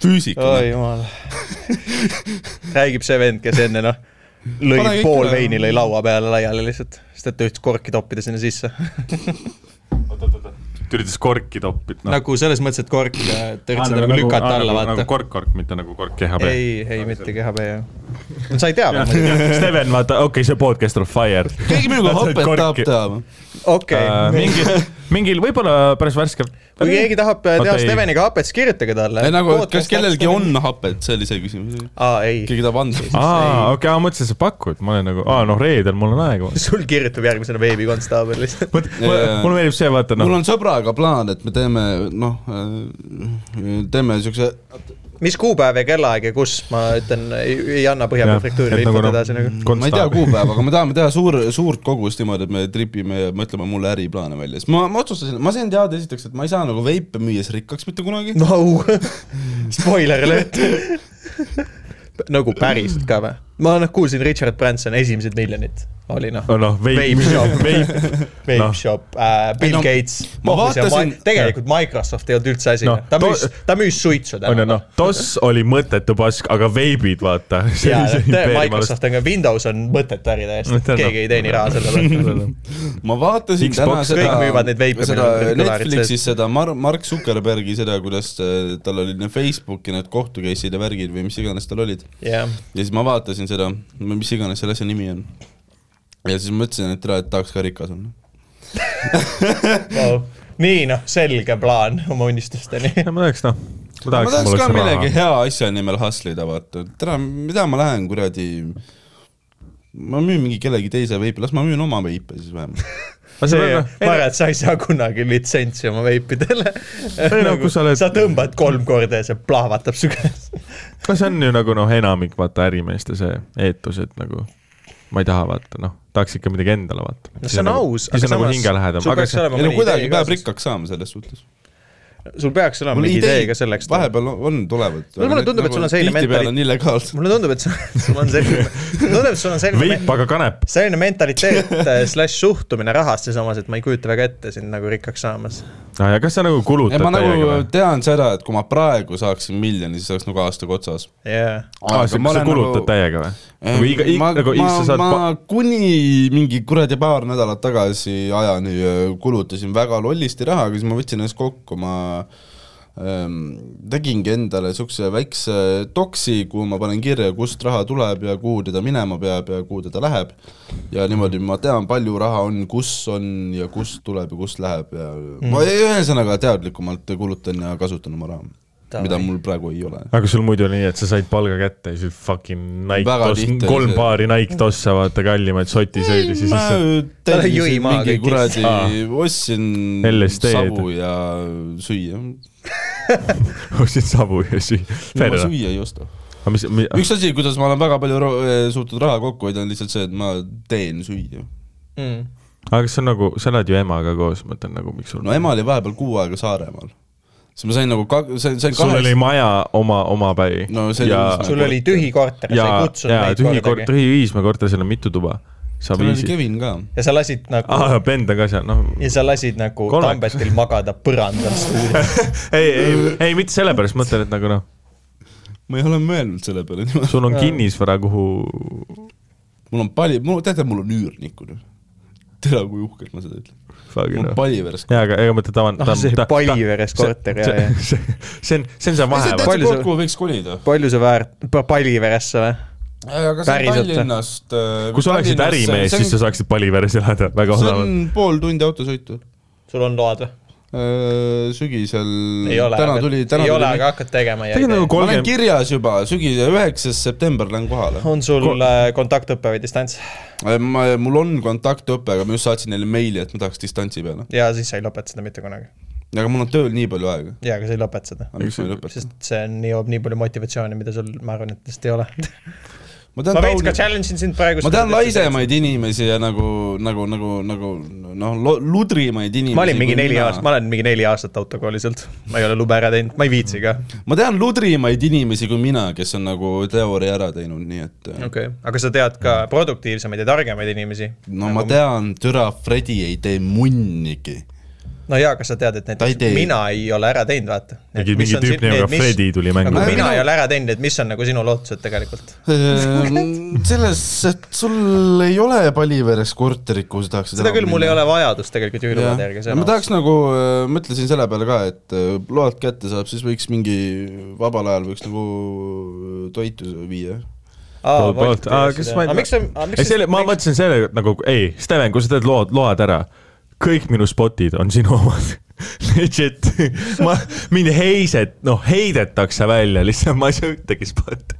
füüsika oi. jumal. räägib see vend, kes enne noh, lõi Pane pool üle. veini lõi laua peale laiali lihtsalt, sest et ta üritas korki toppida sinna sisse no.. Ta üritas korki toppida no.. nagu selles mõttes, et kork, ta üritas seda nagu lükata alla, nagu vaata. kork-kork, mitte nagu kork GHB. ei, ei mitte GHB jah. sa ei tea. Steven, vaata, okei okay,, see podcast on fire. keegi minuga hapet tahab teha okei Äh, mingi, mingil võib-olla päris värske. kui keegi tahab teha Oota, ei. Steveniga hapet, siis kirjutage talle. ei nagu, kas kellelgi on hapet, see oli see küsimus. aa, ei. keegi tahab anda. aa, okei, ma mõtlesin, sa pakud, ma olen nagu, aa noh, reedel mul on aega. sul kirjutab järgmisena veebikonstaabel lihtsalt. mulle meeldib see, vaata mul noh, on sõbraga plaan, et me teeme, noh, teeme siukse, mis kuupäev ja kellaaeg ja kus, ma ütlen, ei, anna Põhja prefektuurile et nagu infot noh, edasi nagu. ma ei tea kuupäeva, aga me tahame teha suur, suurt kogust niimoodi, et me tripime ja mõtleme mulle äriplaane välja, sest ma, ma otsustasin, ma sain teada esiteks, et ma ei saa nagu veipe müües rikkaks mitte kunagi. no, spoiler alert. nagu päriselt ka või? ma noh, kuulsin Richard Branson esimesed miljonid oli noh, noh, veip Vape shop., veip, Vape Noh. Shop äh,, Bill no, Gates. ma vaatasin- tegelikult Microsoft ei olnud üldse asi Noh,, ta to- müüs, ta müüs suitsu on ju noh, DOS oli mõttetu pask, aga veibid, vaata. ja Microsoft on ka, Windows on mõttetu äri täiesti, keegi ei teeni raha selle pealt. ma vaatasin täna seda kõik müüvad neid veipe, seda Netflixis seda Mar-, Mark Zuckerbergi seda, kuidas äh, tal olid need Facebooki need kohtu case'id ja värgid või mis iganes tal olid. jah, ja siis ma vaatasin seda, mis iganes selle asja nimi on. Ja siis mõtlesin, et tere, et tahaks ka rikas olla. nii noh, selge plaan oma unistusteni. ma tahaks noh, ma ma tahaks, tahaks mul ka millegi raha. hea asja nimel hustle ida, vaata, tere, mida ma lähen kuradi ma müün mingi kellegi teise veipi, las ma müün oma veipe siis vähemalt. see see, on ma arvan, et sa ei saa kunagi litsentsi oma veipidele. Ei no kui sa oled- sa tõmbad kolm korda ja see plahvatab su käes. no see on ju nagu noh, enamik vaata ärimeeste see eetus, et nagu ma ei taha vaata noh, tahaks ikka midagi endale vaata. no see on aus, siis on nagu hingelähedam, sul aga peaks olema ei no mõni kuidagi idee peab ka. rikkaks saama selles suhtes. Sul peaks olema mingi idee ka selleks. vahepeal on- on, tulevad. Mulle tundub, et sul on selline tihtipeale mentali- on illegaalsed. mulle tundub, et sul on selline, tundub, et sul on selline veip, aga kanep. selline mentaliteet äh, slaš suhtumine rahasse samas, et ma ei kujuta väga ette sind nagu rikkaks saamas. ja kas sa nagu kulutad ma nagu või? tean seda, et kui ma praegu saaksin miljoni, siis oleks nagu aastaga otsas. jaa, aa, sa sa kulutad täiega või? nagu iga, iga, ma, nagu ma, sa saad ma kuni mingi kuradi paar nädalat tagasi ajani öö, kulutasin väga lollisti raha, aga siis ma võtsin ennast kokku, ma tegingi endale siukse väikse doksi, kuhu ma panen kirja, kust raha tuleb ja kuhu teda minema peab ja kuhu teda läheb. ja niimoodi ma tean, palju raha on, kus on ja kust tuleb ja kust läheb ja mm. ma ühesõnaga teadlikumalt kulutan ja kasutan oma raha, mida mul praegu ei ole. aga sul muidu oli nii, et sa said palga kätte ja siis fucking Nike toss, kolm paari Nike tosse, vaata kallimaid sotisöödi, siis ma lihtsalt Ta jõi tellisin maha mingi kõik kuradi ostsin savu ja süüa. ostsid savu ja süüa. ma süüa ei osta. aga mis, mis, üks asi, kuidas ma olen väga palju eh, suutnud raha kokku hoida, on lihtsalt see, et ma teen süüa. Mm. aga kas see on nagu, sa elad ju emaga koos, ma mõtlen nagu miks sul no ema oli vahepeal kuu aega Saaremaal. Siis ma sain nagu ka-, sain, sain sul oli kahest, maja oma, omapäi No oli ja sul oli tühi korter, sa ei, kutsunud ja neid tühi kord, kordagi. tühi Viismäe korter, seal on mitu tuba. seal oli viisid. Kevin ka. ja sa lasid nagu aa, vend on ka seal, noh. ja sa lasid nagu Kolmeks. Tambetil magada põrandal stuudios. ei, ei, ei mitte sellepärast, mõtlen, et nagu noh, ma ei ole mõelnud selle peale niimoodi. sul on kinnisvara, kuhu mul on pali, mul, teate, mul on üürnikud. tere, kui uhkelt ma seda ütlen. mul on Paliveres. jaa, aga ega mõtle tavan-. Ah, see Paliveres korter, jaa, jaa. see on, see on see vahe, täitsa Palju koht, sa- kuhu võiks kolida. palju see väärt, Paliveresse või? aga see on? Tallinnast. kui sa oleksid ärimees, siis sa saaksid Paliveres elada väga see odavalt. on pool tundi autosõitu. sul on load või? sügisel. ei ole, täna tuli, täna ei ole, tuli. aga hakkad tegema ja Tegelikult ei nagu tee. ma olen 30 kirjas juba, sügise, üheksas september lähen kohale. on sul Ko- äh, kontaktõpe või distants? ma, mul on kontaktõpe, aga ma just saatsin neile meili, et ma tahaks distantsi peale. ja siis sa ei lõpeta seda mitte kunagi. aga mul on tööl nii palju aega. jaa, aga sa ei lõpeta seda. aga miks ma ei lõpeta? sest see on, joob nii palju motivatsiooni, mida sul, ma arvan, et lihtsalt ei ole. ma tean ma veits ka challenge in sind praegu. ma tean laisemaid inimesi ja nagu, nagu, nagu, nagu noh, ludrimaid inimesi. ma olin mingi neli aastat, ma olen mingi neli aastat autokoolis olnud, ma ei ole lube ära teinud, ma ei viitsi ka. ma tean ludrimaid inimesi kui mina, kes on nagu teooria ära teinud, nii et okei okay., aga sa tead ka produktiivsemaid ja targemaid inimesi? no ma tean, türa Fredi ei tee munnigi. No jaa, aga sa tead, et ei näiteks tee. mina ei ole ära teinud, vaata. mingi, mingi tüüp nimega Fredi tuli mängu kui. mina Minu- ei ole ära teinud, et mis on nagu sinu lootused tegelikult? selles, et sul ei ole Paliveres korterit, kuhu sa tahaksid seda küll, mul ei ole vajadust tegelikult Jah. juhilubade järgi, ma tahaks nagu, mõtlesin selle peale ka, et äh, load kätte saab, siis võiks mingi vabal ajal võiks nagu toitu viia. Poolt- poolt. Aa, kas ma ei- sa, ei, selle, ma mõtlesin selle nagu, ei, Steven, kui sa teed lood, load ära, kõik minu spotid on sinu omad. Legit, ma, mind heiset, noh, heidetakse välja, lihtsalt ma ei saa ühtegi spotti.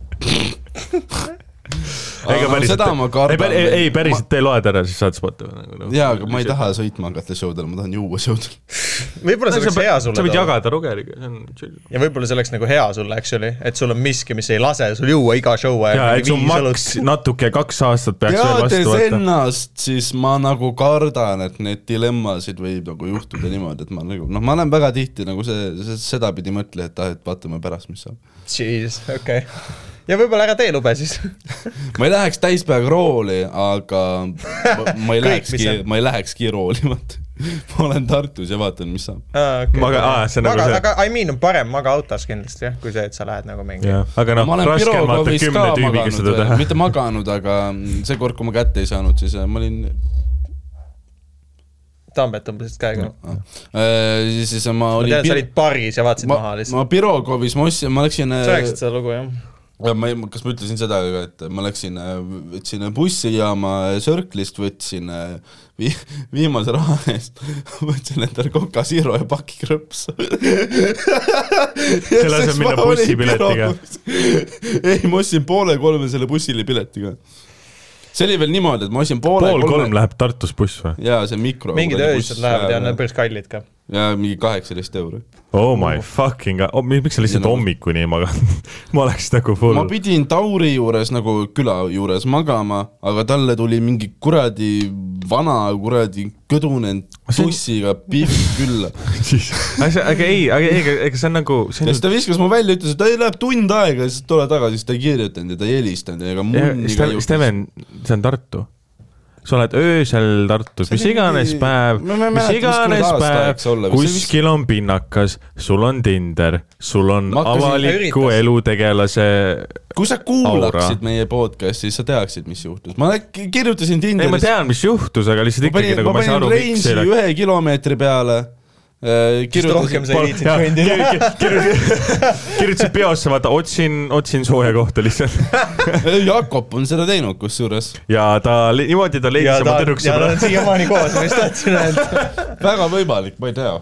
Aga seda ma kardan ei, ei päriselt tee loed ära, siis saad spotti. Nagu, jaa, aga ma ei taha sõitma hakata showdel, ma tahan juua showdel. võib-olla see oleks hea sa sulle võid too. jagada Rugeriga, see on chill. ja võib-olla see oleks nagu hea sulle, actually, et sul on miski, mis ei lase sul juua iga show ja ajal. et su maks natuke kaks aastat peaks veel teades vastu võtta. ennast, siis ma nagu kardan, et neid dilemmasid võib nagu juhtuda niimoodi, et ma nagu, noh, ma olen väga tihti nagu see, see, sedapidi mõtleja, et ah, et vaatame pärast, mis saab. Jeez, okei okay.. Ja võib-olla ära tee lube siis. ma ei läheks täispäevaga rooli, aga ma, ma ei lähekski ma ei lähekski rooli, vaata. ma olen Tartus ja vaatan, mis saab. Okay, Maga- aa, see on nagu maga, see- aga I mean on parem maga autos kindlasti jah, kui see, et sa lähed nagu mingi. aga noh ma, raske on vaata kümne tüübiga seda teha. mitte maganud, aga see kord, kui ma kätte ei saanud, siis äh, ma olin Tambet tõmbasid käega no.. äh,, siis ma ma olin tean, sa olid baris ja vaatasid ma, maha ma lihtsalt. Pirogovis, ma ostsin, ma läksin sa rääkisid seda lugu jah? Ja ma ei, kas ma ütlesin seda ka, et ma läksin, võtsin bussijaama Circle'ist, võtsin äh, vi, viimase raha eest, võtsin endale Coca Zero ja paki krõpsu. Selle asemel minna bussipiletiga.. ei, ma ostsin poole kolme selle bussile piletiga. see oli veel niimoodi, et ma ostsin poole pool kolm läheb Tartus buss või? jaa, see mikro. mingid ööised lähevad ja need on päris kallid ka. Ja mingi kaheksateist euri. Oh my fucking god oh,, miks sa lihtsalt Ja hommikuni ei maganud? ma oleks nagu full ma. pidin Tauri juures nagu küla juures magama, aga talle tuli mingi kuradi vana kuradi kõdunenud bussiga pihv külla. aga aga ei, aga ei, ega see on nagu, see ja on siis ta viskas mu välja, ütles, et ei, läheb tund aega ja siis tule tagasi, siis ta ei kirjutanud ja ta ei helistanud ja ega munni ka ei Steven, Steven, see on Tartu. Sa oled öösel Tartus, mis iganes päev, mis iganes päev kuskil on pinnakas, sul on Tinder, sul on avaliku elutegelase kui sa kuulaksid Aura. meie podcast'i, siis sa teaksid, mis juhtus. ma kirjutasin ei, ma Tinderis, tean, mis juhtus, aga lihtsalt ma ikkagi panin, nagu ma ei saa aru, miks ühe kilomeetri peale. Sest rohkem sa ei viitsinud kõndida. kirjutasid peosse, vaata, otsin, otsin sooja kohta lihtsalt. Jakob on seda teinud kusjuures. ja ta, niimoodi ta ja leidis oma ja tüdruksõbra ta on. siiamaani koos, ma just tahtsin öelda. väga võimalik, ma ei tea.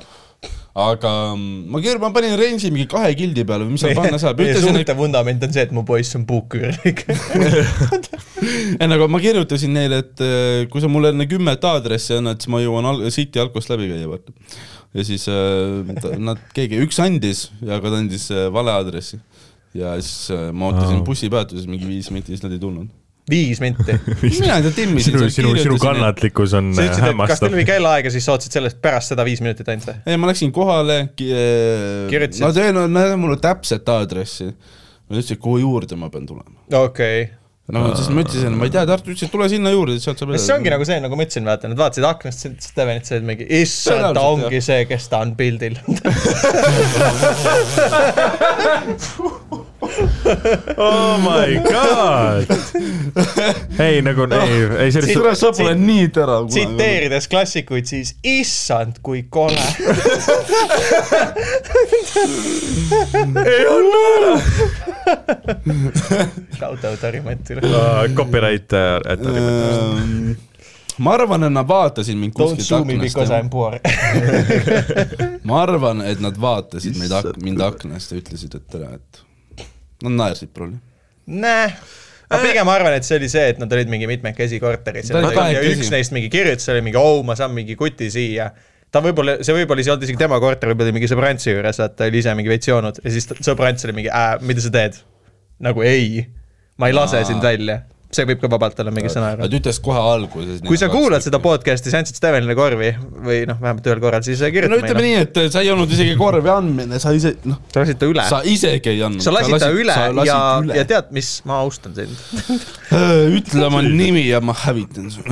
aga mm, ma keer-, ma panin range'i mingi kahe kildi peale või mis seal panna saab, meie ütlesin, et suhte vundament on see, et mu poiss on puuküürlik. ei nagu ma kirjutasin neile, et äh, kui sa mulle enne kümmet aadressi annad, siis ma jõuan al- City Alkost läbi käia, vaata. Ja siis äh, ta- nad, keegi, üks andis ja aga ta andis äh, vale aadressi. ja siis äh, ma ootasin bussipeatuses mingi viis minti, siis nad ei tulnud. viis minti. mina ei tea, timmisin sinu, sinu, sinu. kannatlikkus on sa ütlesid, et kas teil oli. kellaaega, siis sa ootasid sellest pärast seda viis minutit ainult või? ei, ma läksin kohale ki-, nad ei öelnud, nad ei mulle täpset aadressi. Nad ütlesid, kuhu juurde ma pean tulema. okei okay.. No siis ma ütlesin, ma ei tea, Tartu ütles, et tule sinna juurde, sealt saab see ongi nagu see, nagu ma ütlesin, vaata, nad vaatasid aknast, Steven ütles, et mingi, issand, ta ongi see, kes ta on pildil. oh my god. ei nagu, ei, ei sellist kuule, sa pole nii terav. tsiteerides klassikuid, siis issand, kui kole. ei ole ära. Shout out Harimantile. Copyright äh, at Ehm, ma arvan, et nad vaatasid mind Don't kuskilt sue me because I aknast. poor. ma arvan, et nad vaatasid meid ak-, mind aknast ja ütlesid, et tere, et nad naersid probabli. Näe ma pigem arvan, et see oli see, et nad olid mingi mitmekesi korteris ja, üks neist mingi kirjutas, oli mingi oh, ma saan mingi kuti siia. ta võib-olla, see võib-olla ei olnud isegi tema korter, võib-olla oli mingi sõbrantsi juures, vaata, ta oli ise mingi veits joonud ja siis sõbrants oli mingi äh,, mida sa teed? nagu ei, ma ei lase Aa. sind välja. See võib ka vabalt olla mingi sõna ta. ütles kohe alguses. kui sa kuulad seda podcast'i, sa andsid Stevenile korvi või noh, vähemalt ühel korral, siis kirjuta no ütleme meile. nii, et sa ei olnud isegi korvi andmine, sa ise, noh, sa lasid ta üle. sa isegi ei andnud. sa lasid ta üle ja, ja tead, mis, ma austan sind. ütle oma nimi ja ma hävitan su.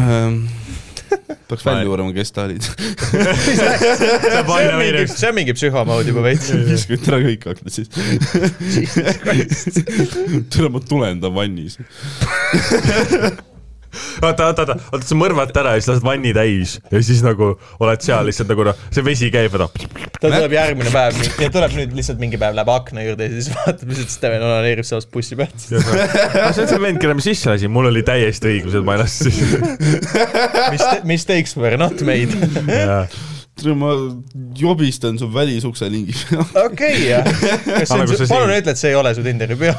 Peaks välja uurima, kes ta olid. see on mingi, on psühhomood juba veits. viskad ära kõik aknad siis. tere, ma tulen ta vannis. oota, oota, oota, oota, sa mõrvad ära ja siis lased vanni täis ja siis nagu oled seal lihtsalt nagu noh, see vesi käib ja noh, ta tuleb järgmine päev ja tuleb nüüd lihtsalt mingi päev läheb akna juurde ja siis vaatab lihtsalt Steven onaneerib sellest bussi pealt. see on see vend, kelle ma sisse lasin, mul oli täiesti õigus, et ma ei lasknud sisse. Mistakes were not made. tere, ma jobistan su välisukse lingi peal. okei, jah. kas see Aga on kui su, sa palun ütle, et see ei ole su Tinderi peo.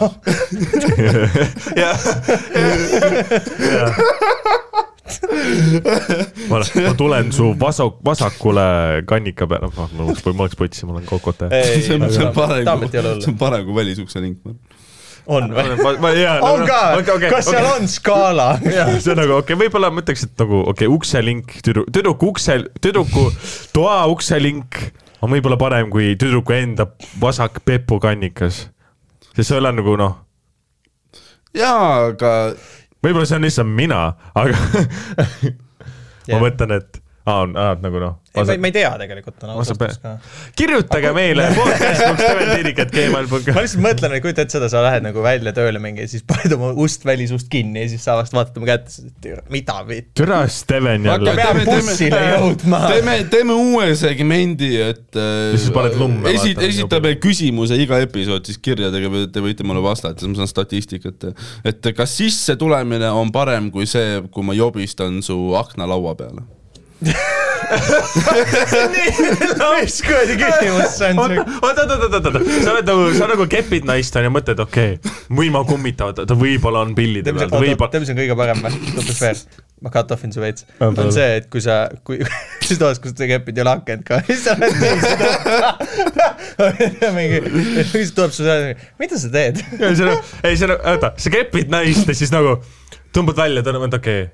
ma, ma tulen su vasak, vasakule kannika peale, noh, ma oleks, ma oleks potsi, ma olen kokotaja. see on, parem kui, see on parem kui välisukse link. On või? ma, ma ei tea. on ka, kas seal on skaala? jah, see on nagu okei okay,, võib-olla ma ütleks, et nagu okei okay,, ukselink, tüdru-, tüdruku ukse, tüdruku toa ukselink on võib-olla parem kui tüdruku enda vasak pepukannikas. sest see ei ole nagu noh, jaa, aga võib-olla see on lihtsalt mina, aga ma mõtlen, et aa, on, aa, nagu noh. ei, ma, ma ei tea tegelikult, on ausalt öeldes ka. kirjutage meile podcast.steventirikatgmail.com ma lihtsalt mõtlen, et kujuta ette seda, sa lähed nagu välja tööle mingi ja siis paned oma ust, välisust kinni ja siis sa avastad, vaatad oma kätte, mida vitt. türa Steven jälle Aga-. peab bussile jõudma. teeme, teeme uue segmendi, et Ja siis paned lumme, esi-, vaata, esitame küsimuse iga episood siis kirjadega, te võite mulle vastata, siis ma saan statistikat. et kas sisse tulemine on parem kui see, kui ma jobistan su aknalaua peale? Mis kuradi küsimus see on? oot, oot, oot, oot, oot, sa oled nagu, sa nagu kepid naist onju, mõtled, okei okay,, mu ilma kummita, ta võib-olla on pillide peal, ta on, võib-olla. tead, mis on kõige parem või? tundub fair. ma cut off'in su veits. On see, et kui sa, kui, siis toas, kus sa kepid, ei ole akent ka, siis sa oled teised. mingi, siis tuleb su see, mida sa teed? ei, see on, ei see on, oota, sa kepid naist ja siis nagu tõmbad välja, ta on, okei okay.,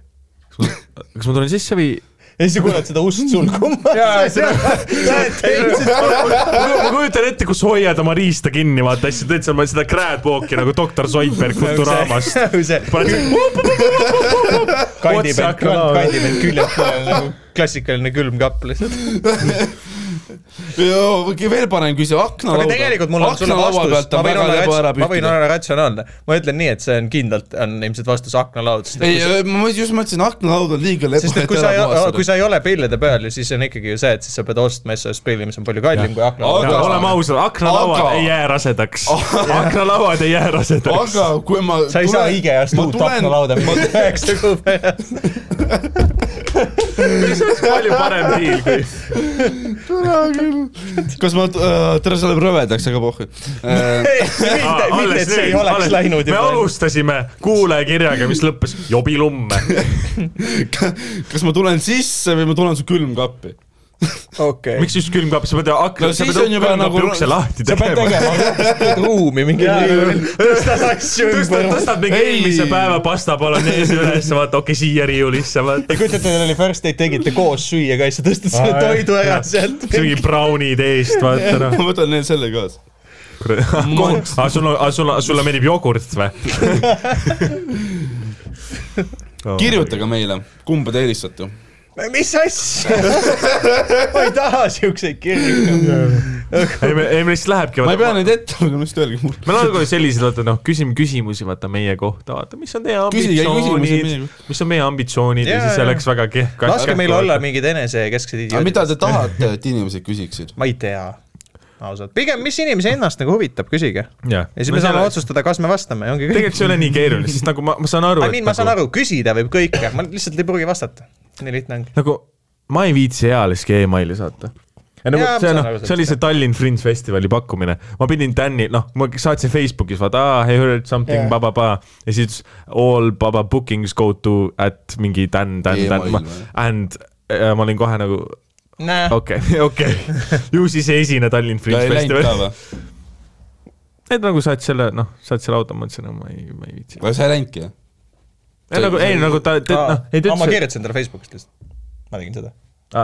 kas ma tulen sisse või? Ja siis sa kuuled seda ust on- ma kujutan ette, kus hoiad oma riista kinni, vaata, siis sa teed seal seda crabwalk'i nagu doktor Zoidberg Futuramast. see paned kandi pealt, kandi pealt küljelt nagu klassikaline külmkapp lihtsalt. veel parem kui see aknalaua aga tegelikult mul on sulle vastus, ma võin olla rats-, ma võin olla ratsionaalne. ma ütlen nii, et see on kindlalt, on ilmselt vastus aknalaud, ei ma just mõtlesin, aknalaud on liiga lebo, sest et kui sa ei, kui sa ei ole pillide peal, siis on ikkagi ju see, et siis sa pead ostma SOS pilli, mis on palju kallim kui aknalaud Aga-. oleme ausad, aknalauad ei jää rasedaks. aknalauad ei jää rasedaks. aga kui ma sa ei saa IKEA-st uut aknalauda mingi üheksa kuu pärast. palju parem diil kui. tore küll. kas ma, tere, see läheb rõvedaks, aga pohhu. mitte, mitte, et see ei oleks läinud me alustasime kuulajakirjaga, mis lõppes jobilumme. kas ma tulen sisse või ma tulen su külmkappi? okei. miks just külmkapp, sa pead akna, No sa pead on juba külmkapi nagu- ukse lahti sa pead tegema. tegema ruumi mingi tõstad asju ümber. tõstad mingi Ei. eelmise päeva pasta bolognese üles, vaata, okei, siia riiulisse, vaata. ja kujutate, teil oli first date, tegite koos süüa ka, siis sa tõstad selle toidu ära sealt. mingi brownid eest, vaata noh. ma võtan need selle kaasa. aga sul on, sul, sulle meeldib jogurt või? kirjutage meile, kumba te eelistate. Mis asja? ma ei taha siukseid kirju. ei, me, ei, me lihtsalt lähebki. ma ei pea neid ette lugema, lihtsalt öelge mulle. meil on alguses sellised, vaata noh, küsime küsimusi, vaata meie kohta, vaata, mis on teie ambitsioonid mis on meie ambitsioonid ja, ja siis see läks väga kehv. laske meil olla mingid enesekesksed idioodid. mida te tahate, et inimesed küsiksid? ma ei tea, ausalt. pigem, mis inimesi ennast nagu huvitab, küsige. ja ja siis me saame. otsustada, kas me vastame ja ongi kõik. tegelikult see ei ole nii keeruline, sest nagu ma, ma saan aru. I mean, ma saan aru, küsida võib kõike, ma lihtsalt ei pruugi vastata. nii lihtne ongi. nagu ma ei viitsi ealiski emaili saata. ja nagu Jaa, see noh see oli see Tallinn Fringe festivali pakkumine, ma pidin Tänni, noh, ma saatsin Facebookis, vaata, I heard something yeah., ba-ba-ba ja siis all baba bookings go to at mingi tän, tän, tän and äh, ma olin kohe nagu okei, okei, ju siis ei esine Tallinn Fringe ei festival. et nagu saad selle, noh, saad selle auto, ma mõtlesin, no ma ei, ma ei viitsi. sa ei läinudki, jah? nagu, ei nagu ta, noh, ei ta ma ütles, kirjutasin talle Facebookist lihtsalt, ma tegin seda.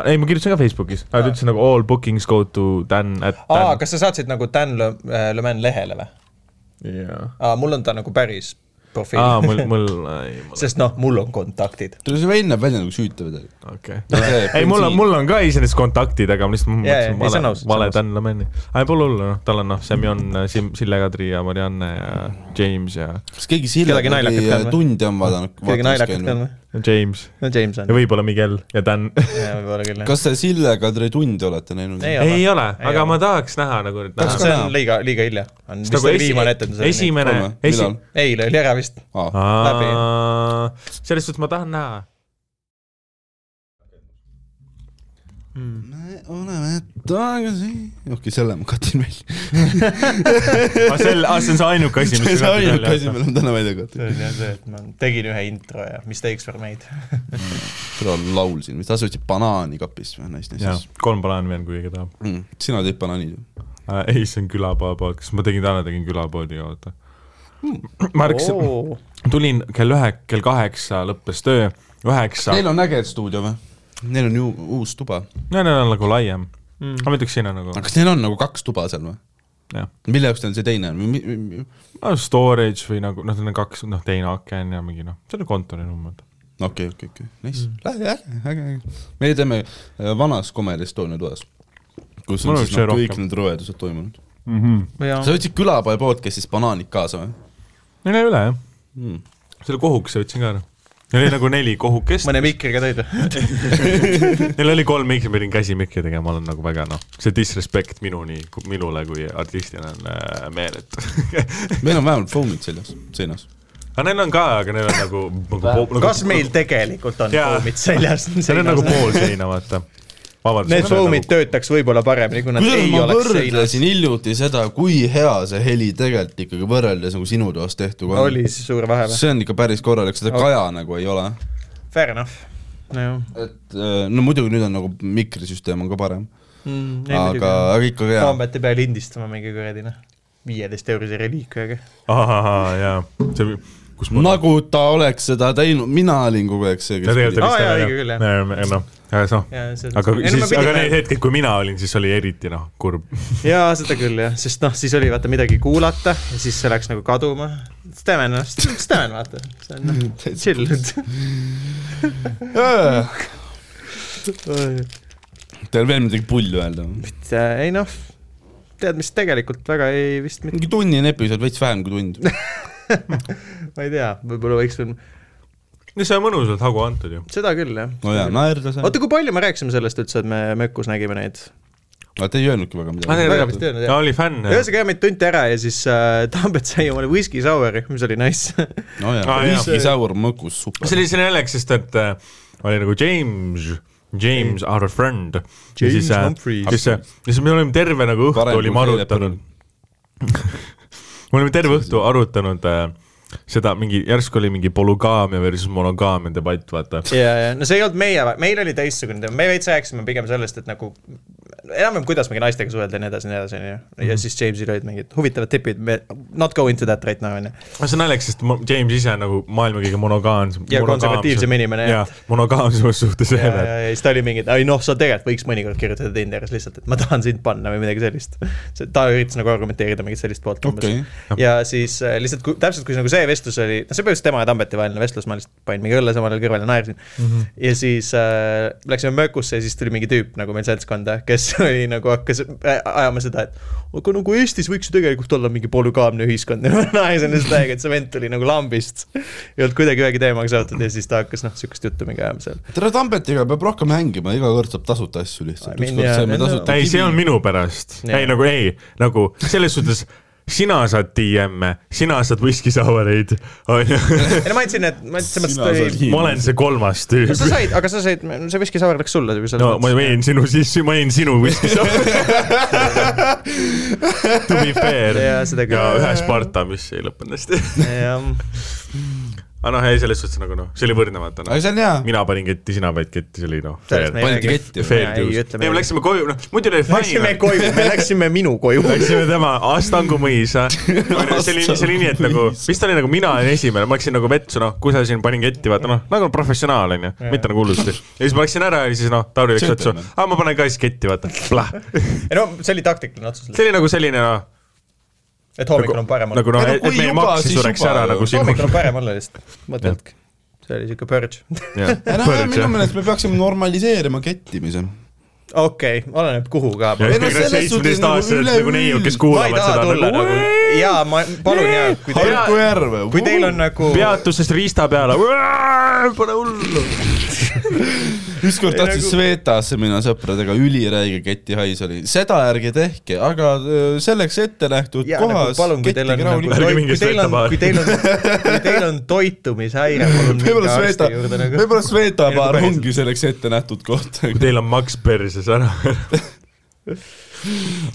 ei ma kirjutasin ka Facebookis, aga ta ütles nagu all bookings go to Dan at aa, Dan. kas sa saatsid nagu Dan Le-, Le Mans lehele või? jaa, aa, mul on ta nagu päris profiil aa mul, mul, ei mul, sest noh, mul on kontaktid. tule see vein näeb välja nagu süütav midagi. okei. ei, mul on, mul on ka iseenesest kontaktid, aga ma lihtsalt on mõtlesin vale, vale Dan Lemani. ei, pole hullu, noh, tal on noh, Semjon, Sim-, Sille Kadri ja Marianne ja James ja kas keegi Sille Kedagi naljakat ka on või? tundi on vaadanud? keegi naljakat ka on või? ja James no James on ja. võib-olla Miguel ja Dan. jaa, võib-olla küll jah. kas te Sille Kadri tundi olete näinud? Ei ei ole, Ei aga ole. ma tahaks näha nagu nüüd näha. see on liiga, liiga hilja. on vist nagu oli esi- viimane etendus. esimene esi- eile oli ära vist. Läbi. selles suhtes ma tahan näha. me oleme tagasi. okei, selle ma katin välja. aa, sel, aa, see on see ainuke asi, mis see on ainuke asi, me oleme täna välja see katinud. on jah see, et ma tegin ühe intro ja Mistakes were made. täna laulsin, mis ta võtsid banaani kapist või naist jaa naistes?, kolm banaani veel, kui keegi tahab Mm, sina tõid banaanid ju. äh,. ei, see on külapood, kas ma tegin täna, tegin külapoodi ka, vaata. Ma ärkasin, tulin kell ühe, kell kaheksa lõppes töö, üheksa, Neil on äge stuudio või? Neil on ju uus tuba. no neil on nagu laiem. Mm. ma ütleks sinna nagu aga, kas neil on nagu kaks tuba seal või? mille jaoks neil see teine on? no storage või nagu noh, neil on kaks, noh, teine aken ja mingi noh, see on kontorinumber. okei, okei, okei, nice, äge, äge, äge. meie teeme äh, vanas Comedy Estonia toas, kus Mul on oleks siis see noh, kõik need rõvedused toimunud. ja sa võtsid külapoe podcast'is banaanid kaasa või Ei ole jah, mm.? selle kohukese võtsin ka ära. Neil oli nagu neli kohukest, mõne mikriga tõid või? neil oli kolm mikri, ma pidin käsimikri tegema, ma olen nagu väga noh, see disrespect minuni, minule kui artistile on äh, meeletu. meil on vähemalt foam'id seljas, seinas. aga neil on ka, aga neil on nagu, nagu, nagu kas meil tegelikult on foamid seljas? Neil on nagu pool seina, vaata. vabandust. Need foamid töötaks võib-olla paremini, kui nad kusjuures ei oleks seinas. võrdlesin hiljuti seda, kui hea see heli tegelikult ikkagi võrreldes nagu sinu toas tehtuga on. oli siis suur vahe või? see on ikka päris korralik, seda Ok. kaja nagu ei ole. Fair enough. nojah et äh, no muidugi nüüd on nagu mikrisüsteem on ka parem, mm,. aga, aga ikkagi hea. Combat ei pea lindistama mingi kuradi noh, viieteist eurise reliikviaga. ahaa, jaa, see, kus ma nagu ta oleks seda teinud, mina olin kogu aeg see, ja tegelikult Aa, jaa, õige küll, jah, noh, aga noh, aga siis, aga need hetked, kui mina olin, siis oli eriti noh, kurb. jaa, seda küll jah, sest noh, siis oli vaata midagi kuulata ja siis see läks nagu kaduma. Steven, noh, Steven vaata, see on noh, chill. Teil veel midagi pulli öelda? ei noh, tead, mis tegelikult väga ei vist mitte, mingi tunnine episood, veits vähem kui tund. ma ei tea, võib-olla võiks veel, no see on mõnusalt hagu antud ju. seda küll jah. no jaa, naerda sai. oota, kui palju me rääkisime sellest üldse, et me Mökus nägime neid? aga te ei öelnudki väga Ah, midagi. väga vist ei öelnud ta jah. oli fänn. ühesõnaga jah, meid tunti ära ja siis äh, Tambet sai omale whisky sour'i, mis oli nice. no jaa Ah,, viski jaa. säur mõkus, super see. oli see naljakas, sest et äh, oli nagu James, James our friend. ja James siis, Humphreys. siis, siis me olime terve nagu õhtu olime arutanud. me olime terve õhtu arutanud äh, seda mingi, järsku oli mingi polügaamia versus monogaamia debatt, vaata. ja, ja no see ei olnud meie, meil oli teistsugune teema, me veits rääkisime pigem sellest, et nagu enam-vähem, kuidas mingi naistega suhelda ja nii edasi ja nii edasi, onju. Mhm. ja siis James'il olid mingid huvitavad tipid, me not go into that right now, onju. see on naljakas, sest James ise on nagu maailma kõige monogaamsem. Ja konservatiivsem inimene, jah. monogaamsuses suhtes ja, ja, ja siis ta oli mingi, et ai noh, sa tegelikult võiks mõnikord kirjutada Tinderis lihtsalt, et ma tahan sind panna või midagi sellist. ta üritas nagu argumenteerida mingit sellist poolt okei, ja siis äh, lihtsalt kui, täpselt kui nagu see vestlus oli, no see põhimõtteliselt tema ja Tambeti vaheline vestlus, ma lihtsalt panin mingi õlle samal ajal kõrvale ja naersin mm. -hmm. ja siis äh, läksime mökusse ja siis tuli mingi tüüp nagu meil seltskonda, kes oli nagu hakkas äh, ajama seda, et aga nagu Eestis võiks ju tegelikult olla mingi polügaamne ühiskond ja ma naersin lihtsalt täiega, et see vend tuli nagu lambist. ei olnud kuidagi ühegi teemaga seotud ja siis ta hakkas noh, sihukest juttu mingi ajama seal. tere Tambetiga peab rohkem hängima, iga kord saab tasuta asju lihtsalt. Ükskord saime tasuta ei, see on minu pärast. Ei nagu ei, nagu selles suhtes sina saad DM-e, sina saad whisky sour'eid, onju. ei no ma andsin need, ma selles mõttes, ma olen see kolmas tüüp sa. said, aga sa said, see whisky sour läks sulle. no ma jõin sinu sisse, ma jõin sinu whisky sour'i. To be fair. Küll. ja ühe Sparta, mis ei lõppenud hästi. jah, aga noh, ei selles suhtes nagu noh, see oli võrdne, vaata aga noh. see on hea. mina panin ketti, sina panid ketti, see oli noh. Panite ketti või? Ei me läksime koju, noh muidu oli Läksime funny. koju, me läksime minu koju. Läksime tema Astangu mõisa, see oli, see oli nii, et nagu, vist oli nagu mina olin esimene, ma läksin nagu vetsu, noh, kusesin, panin ketti, vaata noh, nagu professionaal onju, mitte nagu hullusti. ja siis ma läksin ära ja siis noh, Tauri läks vetsu, Gentleman. aa ma panen ka siis ketti, vaata, plah. ei no see oli taktiline otsus, see oli nagu selline noh, et hommikul on parem olla nagu. noh, Ei no et kui meie maks siis siis sureks ära nagu hommikul sinu. on parem olla lihtsalt, mõtledki. see oli siuke purge. ei noh, minu meelest me peaksime normaliseerima kettimise. okei, oleneb kuhu ka. Ei seitsmeteistaastased nagu nagu neiud, kes ma ei kuulavad seda tulla nagu nagu, jaa, ma palun jaa, Harku Järve. kui teil on nagu, peatusest riista peale, pole hullu. ükskord tahtsin nagu- Svetasse minna sõpradega, üliräige ketihais oli, seda ärge tehke, aga öö, selleks ette nähtud jaa, nagu kohas palun, kui teil on nagu, kui teil on kui teil on, kui teil on toitumishäire, palun minge arsti juurde nagu. võib-olla Sveta nagu baar ongi selleks ette nähtud koht. kui teil on maks perses ära.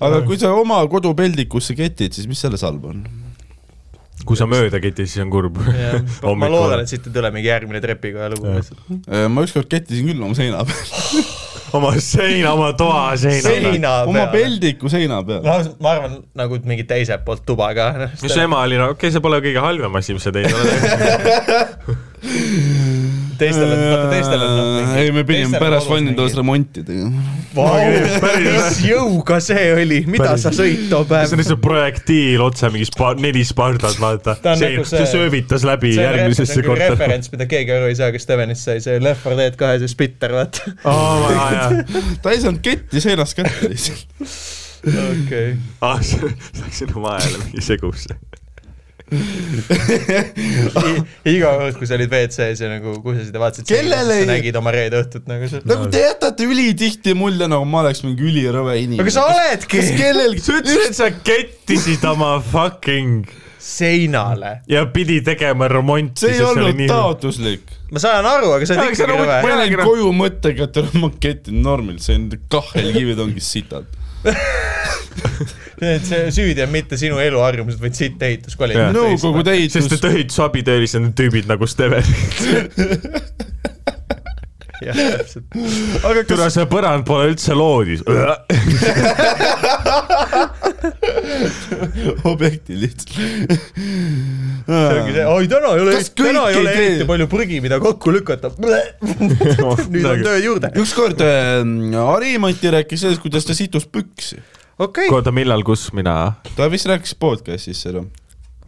aga kui sa oma kodupeldikusse ketid, siis mis selles halba on? Kui sa mööda ketid, siis on kurb. ma loodan, et siit ei tule mingi järgmine trepikoja lugu lihtsalt. Äh, ma ükskord kettisin küll oma seina peal. oma seina, oma toa seina. seina oma peal. peldiku seina peal. no ma arvan, nagu mingi teiselt poolt tuba ka. mis su ema oli, no okei okay,, see pole kõige halvem asi, mis sa teinud oled. teistel on, vaata teistel on noh, ei, me pidime pärast vannitöös remonti tegema. Mis jõuga see oli, mida Päris- sa sõid too see päev on? lihtsalt projektiil otse mingi spa-, neli Spartat, vaata. See, nagu see, see- see söövitas läbi see see järgmisesse korterisse. referents, mida keegi aru ei saa, kes Stevenist sai, see Left 4 Dead kahe see spitter, vaata. ta ei saanud ketti seinast kätte lihtsalt. okei. ah, see läks sinu vahele mingi segusse. iga kord, kui sa olid WC-s ja nagu kusesid ja vaatasid, Kellele ei- nägid oma reede õhtut nagu seal. nagu te jätate ülitihti mulje, nagu ma oleks mingi ülirõve inimene. aga sa oledki kas kellelgi, sa ütlesid, et sa kettisid oma fucking seinale. ja pidi tegema remonti. see ei olnud taotluslik. ma saan aru, aga sa oled ikkagi rõve ma lähen koju mõttega, et ma kettin normilt, see on kahelkivid ongi sitad. Et see süüdi on mitte sinu eluharjumused, vaid siit ehituskvaliteet. nõukogude sest ehitus et, ehitusabitöölised on tüübid nagu Steven. jah, täpselt. aga türa, kas, see põrand pole üldse loodis. objekti lihtsalt. see ongi see, oi täna ei ole täna ei ole eriti palju prügi, mida kokku lükata. nüüd on tööd juurde. ükskord Harimati rääkis sellest, kuidas ta situs püksi. okei, oota, millal, kus mina? ta vist rääkis podcast'is seda.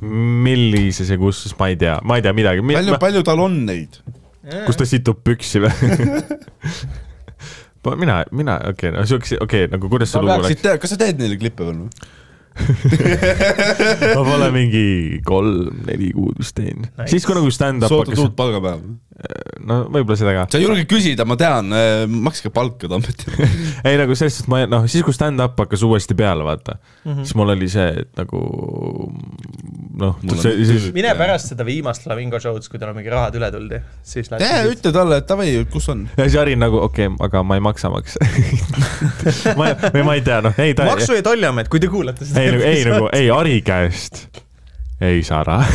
millises ja kus, ma ei tea, ma ei tea midagi. palju, palju tal on neid? Kus ta situb püksi või? mina, mina, okei okay,, no siukse, okei okay,, nagu kuidas see lugu läks? kas sa teed neile klippe veel või? ma pole mingi kolm-neli kuud vist teinud Nice. siis kui nagu stand-up hakkas uut, palgapäeva? No võib-olla seda ka. sa ei julge küsida, ma tean, makske palka Tammeti. ei nagu selles suhtes ma noh, siis kui stand-up hakkas uuesti peale, vaata mm. -hmm. siis mul oli see, et nagu noh siis mine pärast seda viimast Flamingo show'd, kui tal on mingi rahad üle tuldi, siis tee, ütle talle, et davai, kus on. ja siis Harin nagu okei okay,, aga ma ei maksa makse ma, või ma ei tea, noh, ei ta maksu- ja tolliamet, kui te kuulate seda. ei nagu, ei nagu, ei Hari käest ei saa raha.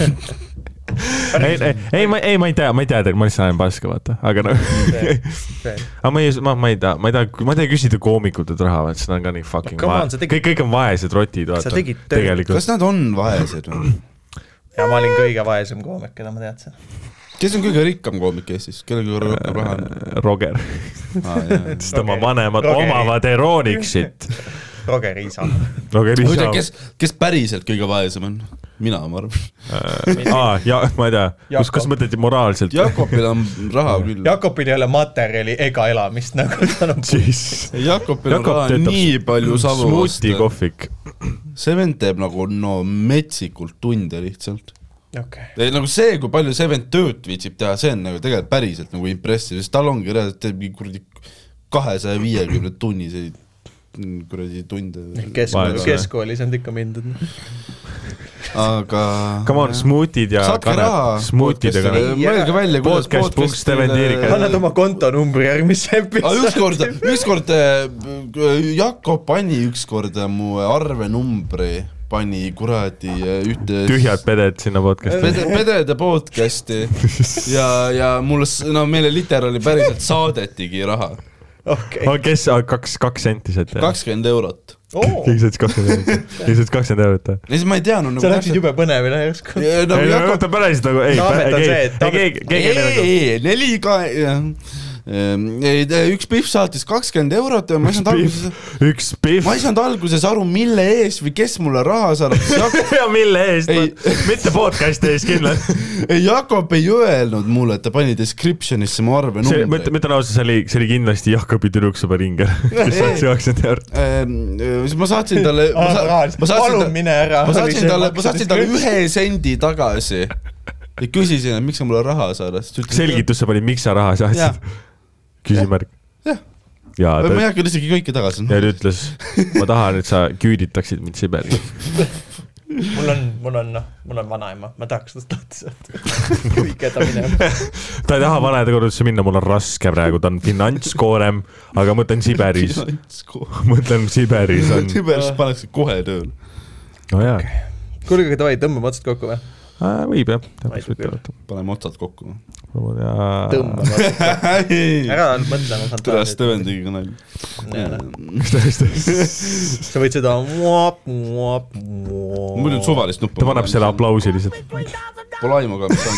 ei, ei, ei, ma, ei, ma ei tea, ma ei tea, ma lihtsalt ajan paska, vaata, aga noh. aga ma ei, ma, ma ei taha, ma ei taha, ma ei taha küsida koomikutelt raha, vaata, seda on ka nii fucking on, vahe tegid- kõik, kõik on vaesed rotid, vaata. Tegelikult. kas nad on vaesed või? ja ma olin kõige vaesem koomik, keda ma teadsin. kes on kõige rikkam koomik Eestis, kellel kõige rohkem raha on? Roger, aa, sest oma Rogeri- vanemad Rogeri- omavad Eurooniksit. Roger jaa. ise kes, kes päriselt kõige vaesem on? mina, ma arvan. aa, ja ma ei tea, kus, kas mõtled moraalselt? Jakobil on raha küll. Jakobil ei ole materjali ega elamist nagu tal on. siis. Jakobil on raha nii palju savu smuuti. kohvik. see vend teeb nagu no metsikult tunde lihtsalt. okei. ei nagu see, kui palju see vend tööd viitsib teha, see on nagu tegelikult päriselt nagu impressive, sest tal ongi reaalselt teeb mingi kuradi kahesaja viiekümne tunniseid kuradi tunde. keskkool, Vaene. keskkoolis on ikka mindud. aga. Come on, smuutid ja saatke raha. smuutid ja kanep. mõelge välja, kuidas Podcast annad oma kontonumbri järgmisse episoodi. ükskord, ükskord äh, Jakob pani ükskord mu arvenumbri pani kuradi äh, ühte tühjad peded sinna podcast'i. pede, pedede podcast'i ja, ja mulle, s- no meile literaali päriselt saadetigi raha, okei. kes, kaks, kaks senti teha? kakskümmend eurot. keegi sai kakskümmend eurot, keegi sai kakskümmend eurot või? ja siis ma ei teadnud sa läksid. jube põnevile järsku. nagu ei no oota päriselt nagu, ei, see, nagu ei, ei, neli ka, ei, üks Pihv saatis kakskümmend eurot ja ma ei saanud alguses, üks Pihv ma ei saanud alguses aru, mille eest või kes mulle raha saadab, ja mille eest Ei., mitte podcast'i eest kindlasti. Jakob ei öelnud mulle, et ta pani description'isse mu see, ma ütlen, ma ütlen ausalt, see oli, see oli kindlasti Jakobi tüdruksõber Inger, kes saatis kakskümmend eurot. siis ma saatsin talle, ma saatsin palun mine ära. ma saatsin talle, ma saatsin talle ühe sendi tagasi ja küsisin, et miks sa mulle raha saadad, siis ta ütles. selgitus sa panid, miks sa raha saatsid? küsimärk. jah, ja ma ei ta, hakka isegi kõike tagasi. ja ta ütles, ma tahan, et sa küüditaksid mind Siberi. mul on, mul on, noh, mul on vanaema, ma tahaks tast lahti saada. viige ta minema. ta ei taha vanaema kodudesse minna, mul on raske praegu, ta on finantskoorem, aga ma mõtlen Siberis, mõtlen Siberis on, Siberis pannakse kohe tööle. no jaa, kuulge, aga davai, tõmbame otsad kokku või? võib jah, täpselt paneme otsad kokku. Otsad kokku. ära mõtle, ma saan tule. Steven tegi ka nalja. sa võid seda. muidu suvalist nuppu. ta paneb selle. aplausi lihtsalt. Pole aimu ka, mis on.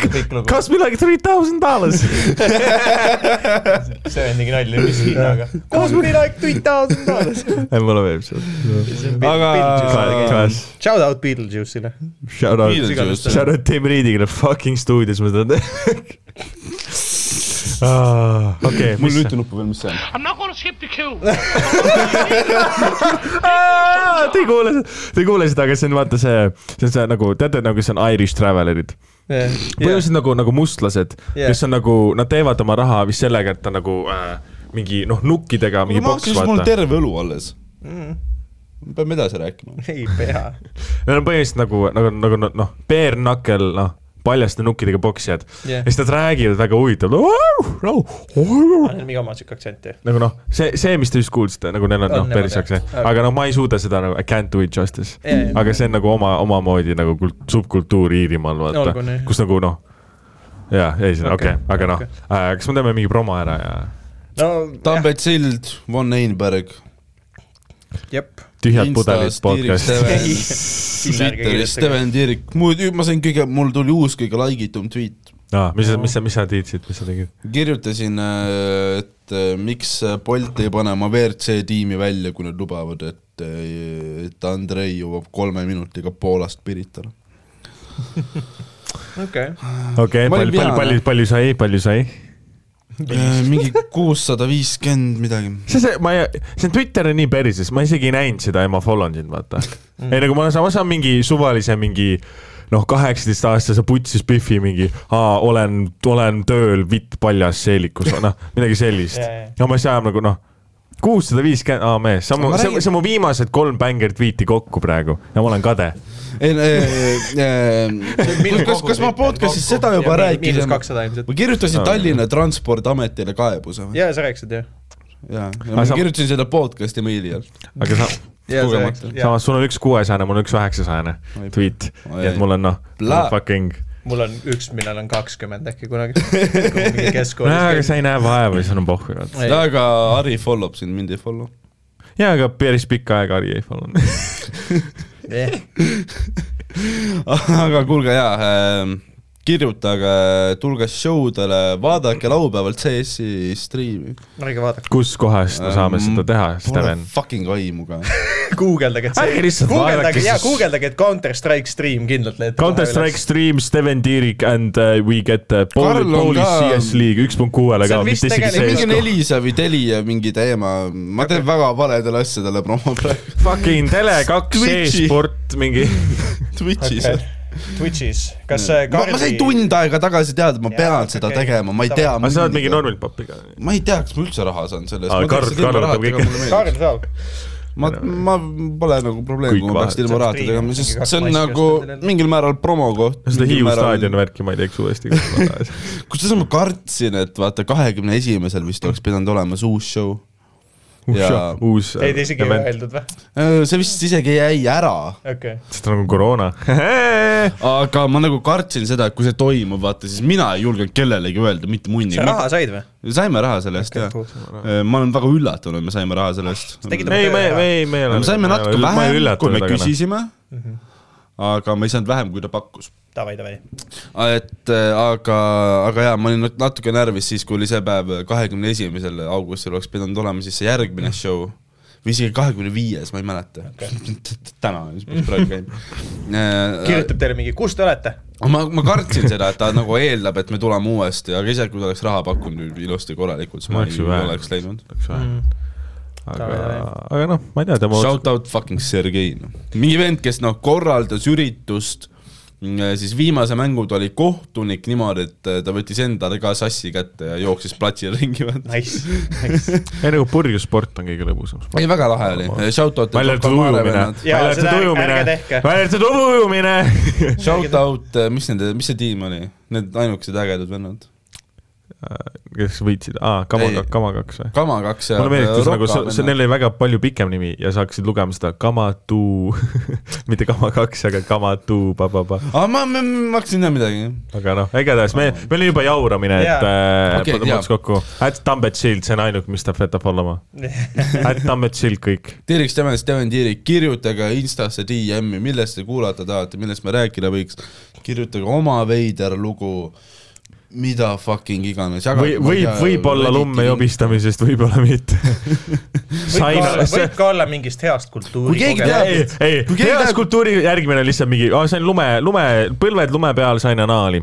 kõik lugu. Cost me like three thousand dollars. Steven tegi nalja, mis hinnaga? Cost me like three thousand dollars. ei, mulle meeldib see. Aga- Shout out Beetlejuice'ile. shout out, Beetlejuice. shout out Tim Reediga, fucking stuudios ma seda teen. okei, mul mis on ühte nuppu veel, mis see on? I'm not going to skip the queue. Te ei kuule, te ei kuule seda, aga see on vaata see, see on see nagu, teate nagu see on Irish Travelerid. põhimõtteliselt nagu, nagu mustlased yeah., kes on nagu, nad teevad oma raha vist sellega, et ta nagu äh, mingi noh, nukkidega mingi ma boks hakkasin, mul on vaata. terve õlu alles. peame edasi rääkima. ei pea. Need on põhimõtteliselt nagu, nagu, nagu noh, bare knuckle, noh, paljaste nukkidega boksijad Jah. yeah.. ja siis nad räägivad väga huvitavalt no,. Neil on mingi oma siuke aktsent ju. nagu noh, see, see, mis te just kuulsite, nagu neil on On noh, päris aktsent, aga no ma ei suuda seda nagu, I can't do it justice jaa. aga see on nagu oma, omamoodi nagu kult, subkultuur Iirimaal vaata nii., kus nagu noh, jaa, ei, okei Okei, okay,, aga noh okei. äh,, kas me teeme mingi promo ära ja no Tambet Sild, Von Einberg. jep. Tühjad pudelid podcast. Twitteris Steven Tiirik, muidu ma sain kõige, mul tuli uus kõige laigitum tweet. aa, mis sa, mis sa, mis sa tiitsid, mis sa tegid? kirjutasin, et äh, miks Bolt ei pane oma WRC tiimi välja, kui nad lubavad, et, et Andrei jõuab kolme minutiga Poolast Piritale. okei. okei, Ma palju, palju, palju sai, palju sai? Äh, mingi kuussada viiskümmend midagi. see, see, ma ei, see Twitter on nii perses, ma isegi ei näinud seda ja ma follow n sind, vaata mm.. ei nagu ma saan, ma saan mingi suvalise mingi noh, kaheksateistaastase putsis Biffi mingi, olen, olen tööl vitt paljas seelikus, noh, midagi sellist no ma ei saa nagu noh, kuussada viiskümmend, aa mees, see on mu, see on- see on mu viimased kolm bängar tweet'i kokku praegu ja ma olen kade. ei, kas, kas ma podcast'is seda juba miinus rääkisin? kakssada ilmselt. ma kirjutasin Tallinna Transpordiametile kaebuse või? jaa, sa rääkisid ju. jaa, ja ma kirjutasin seda podcast'i meili all. aga sa, Kogemata. samas sul on üks kuuesajane, mul on üks üheksasajane tweet, nii et mul on noh fucking mul on üks, millel on kakskümmend äkki kunagi. mingi nojah, aga sa ei näe vaeva, siis on pohhu. Ei. aga Harri follow b sind, mind ei follow. jaa, aga päris pikka aega Harri ei follow. aga kuulge jaa äh,, kirjutage, tulge show dele, vaadake laupäeval CS-i striimi. ärge vaadake, kus kohas me saame seda teha, Steven? Fucking aimu ka. guugeldage, et Ärge lihtsalt vaadake, jaa, guugeldage, et Counter Strike stream kindlalt leiate. Counter Strike stream Steven Tiirik and uh, we get uh, on Polish ka- CS League üks punkt kuuele See ka, on vist mingi CS-ko. Elisa või Telia mingi teema, ma teen väga valedele asjadele promo praegu. Fucking Tele2 Twitchi. e-sport mingi. Twitch'is okay.. Twitch'is, kas see ma, ma sain tund aega tagasi teada, ma Jaa, pean okei, seda tegema, ma ei tea. aga sa oled mingi normilt papiga. ma ei tea, kas ma üldse raha saan selle eest. Karl- Karl võtab kõik. Kaarel saab. ma, ma pole nagu probleem, Kõik kui ma peaks ilma rahata tegema, sest see on nagu mingil määral promo koht. seda Hiiu staadioni värki ma ei teeks uuesti. kusjuures ma kartsin, et vaata, kahekümne esimesel vist oleks pidanud olema see uus show. Ja uus ei ta isegi ei öeldud või? äh, see vist isegi jäi ära, okei. sest on nagu koroona. aga ma nagu kartsin seda, et kui see toimub, vaata siis mina ei julgenud kellelegi öelda mitte munni sa. raha said või? saime raha selle eest Okei, jah. ma olen väga üllatunud, me saime raha selle eest. ei, me, me ei, me ei ole. me saime natuke vähem, kui me. küsisime, Mhm. aga me ei saanud vähem, kui ta pakkus. Davai, davai. et äh, aga, aga jaa, ma olin nat- natuke närvis siis, kui oli see päev, kahekümne esimesel augustil oleks pidanud olema siis see järgmine show või isegi kahekümne viies, ma ei mäleta okay. täna, mis praegu käib. kirjutab teile mingi, kus te olete? ma, ma kartsin seda, et ta nagu eeldab, et me tuleme uuesti, aga isegi kui ta oleks raha pakkunud ilusti korralikult, siis ma Oleks ei ju vähe. oleks läinud. vähe. aga aga noh, ma ei tea, tema Shout out fucking Sergei, noh. mingi vend, kes noh, korraldas üritust, siis viimase mängud oli kohtunik niimoodi, et äh, ta võttis endale ka sassi kätte ja jooksis platsil ringi. Nice, nice. ei nagu purjus sport on kõige lõbusam. ei, väga lahe oli, shout out. välja arvatud ujumine, välja arvatud ujumine, välja arvatud ujumine. Shout out, mis nende, mis see tiim oli? Need ainukesed ägedad vennad. Kes võitsid, aa, Kama Kama kaks või? Kama kaks ja. mulle meeldis nagu, see, neil oli väga palju pikem nimi ja sa hakkasid lugema seda Kamatu, mitte Kama kaks, aga Kamatu, pa-pa-pa. aa, ma, ma, ma hakkasin teha midagi. aga noh, igatahes me, meil oli juba jauramine, et Jaa. äh, okay, jaa. mõttes kokku. at Tambet Shield, see on ainuke, mis ta peab olema. at Tambet Shield kõik. Tiiriks Steven, Steven Tiirik, kirjutage Instasse DM-i, millest te kuulata tahate, millest me rääkida võiks. kirjutage oma veider lugu, mida fucking iganes. või, võib, võib-olla lumme. jobistamisest, võib-olla mitte. võib ka sain olla, see võib ka olla mingist heast kultuuri Kui keegi teab- ei, ei, Kui keegi heas tahab- kultuuri järgmine on lihtsalt mingi, sain lume, lume, põlved lume peal sain anaali.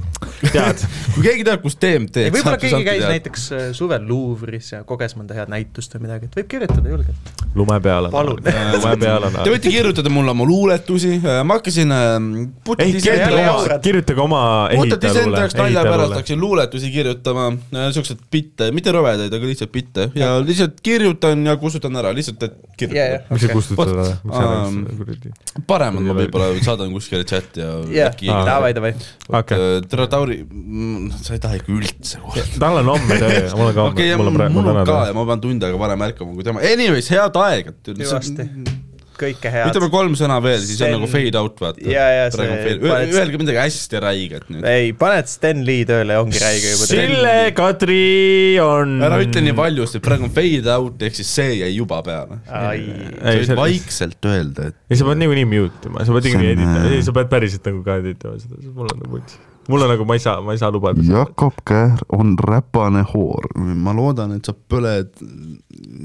tead, kui keegi teab, kus DMT-d võib-olla keegi käis. näiteks äh, suvel Louvre'is ja koges mõnda head näitust või midagi, et võib kirjutada julgelt. lume peal on, lume peal on Te. võite kirjutada mulle oma luuletusi, ma hakkasin ähm, kirjutage oma jaurad., kirjutage oma puttis enda ehitajaluule, jaoks nalja pärast ehitajaluule. Hakkasin luuletusi kirjutama, siukseid bitte, mitte rõvedaid, aga lihtsalt bitte ja lihtsalt kirjutan ja kustutan ära, lihtsalt, et Jaa, kirjutada jaa. mis sa kustutad ära? mis sa Um, kuradi? paremad ma võib-olla saadan kuskile chati ja jah, äkki Aa. davai, davai. okei, tere, Tauri, sa ei taha ikka üldse kohe. tal on homme töö, mul on ka ja mul on praegu, mul on on ka täna ja ma pean tund aega varem ärkama kui tema, anyways, head aega. Kõike head ütleme. kolm sõna veel, siis on Sten- nagu fade out, vaata. See- paned- Öelge midagi hästi räiget nüüd. ei, paned Sten Lee tööle, ongi räige juba. Sille Kadri on. ära ütle nii valjusti, praegu on fade out ehk siis see jäi juba peale. sa ei, võid see, vaikselt öelda, et ei sa pead niikuinii mute ima, sa pead niikuinii on, editama, äh, ei sa pead päriselt nagu ka editama seda, mul on nagu vuts. Mul on nagu, ma ei saa, ma ei saa lubada. Jakob Kähr on räpane hoor. ma loodan, et sa põled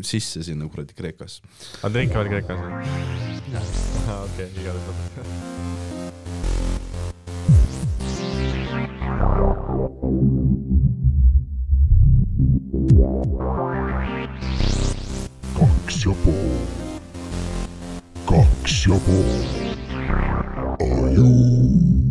sisse sinna kuradi Kreekasse. aga te ikka veel Kreekas või? okei, igatahes. kaks ja pool, kaks ja pool. Aju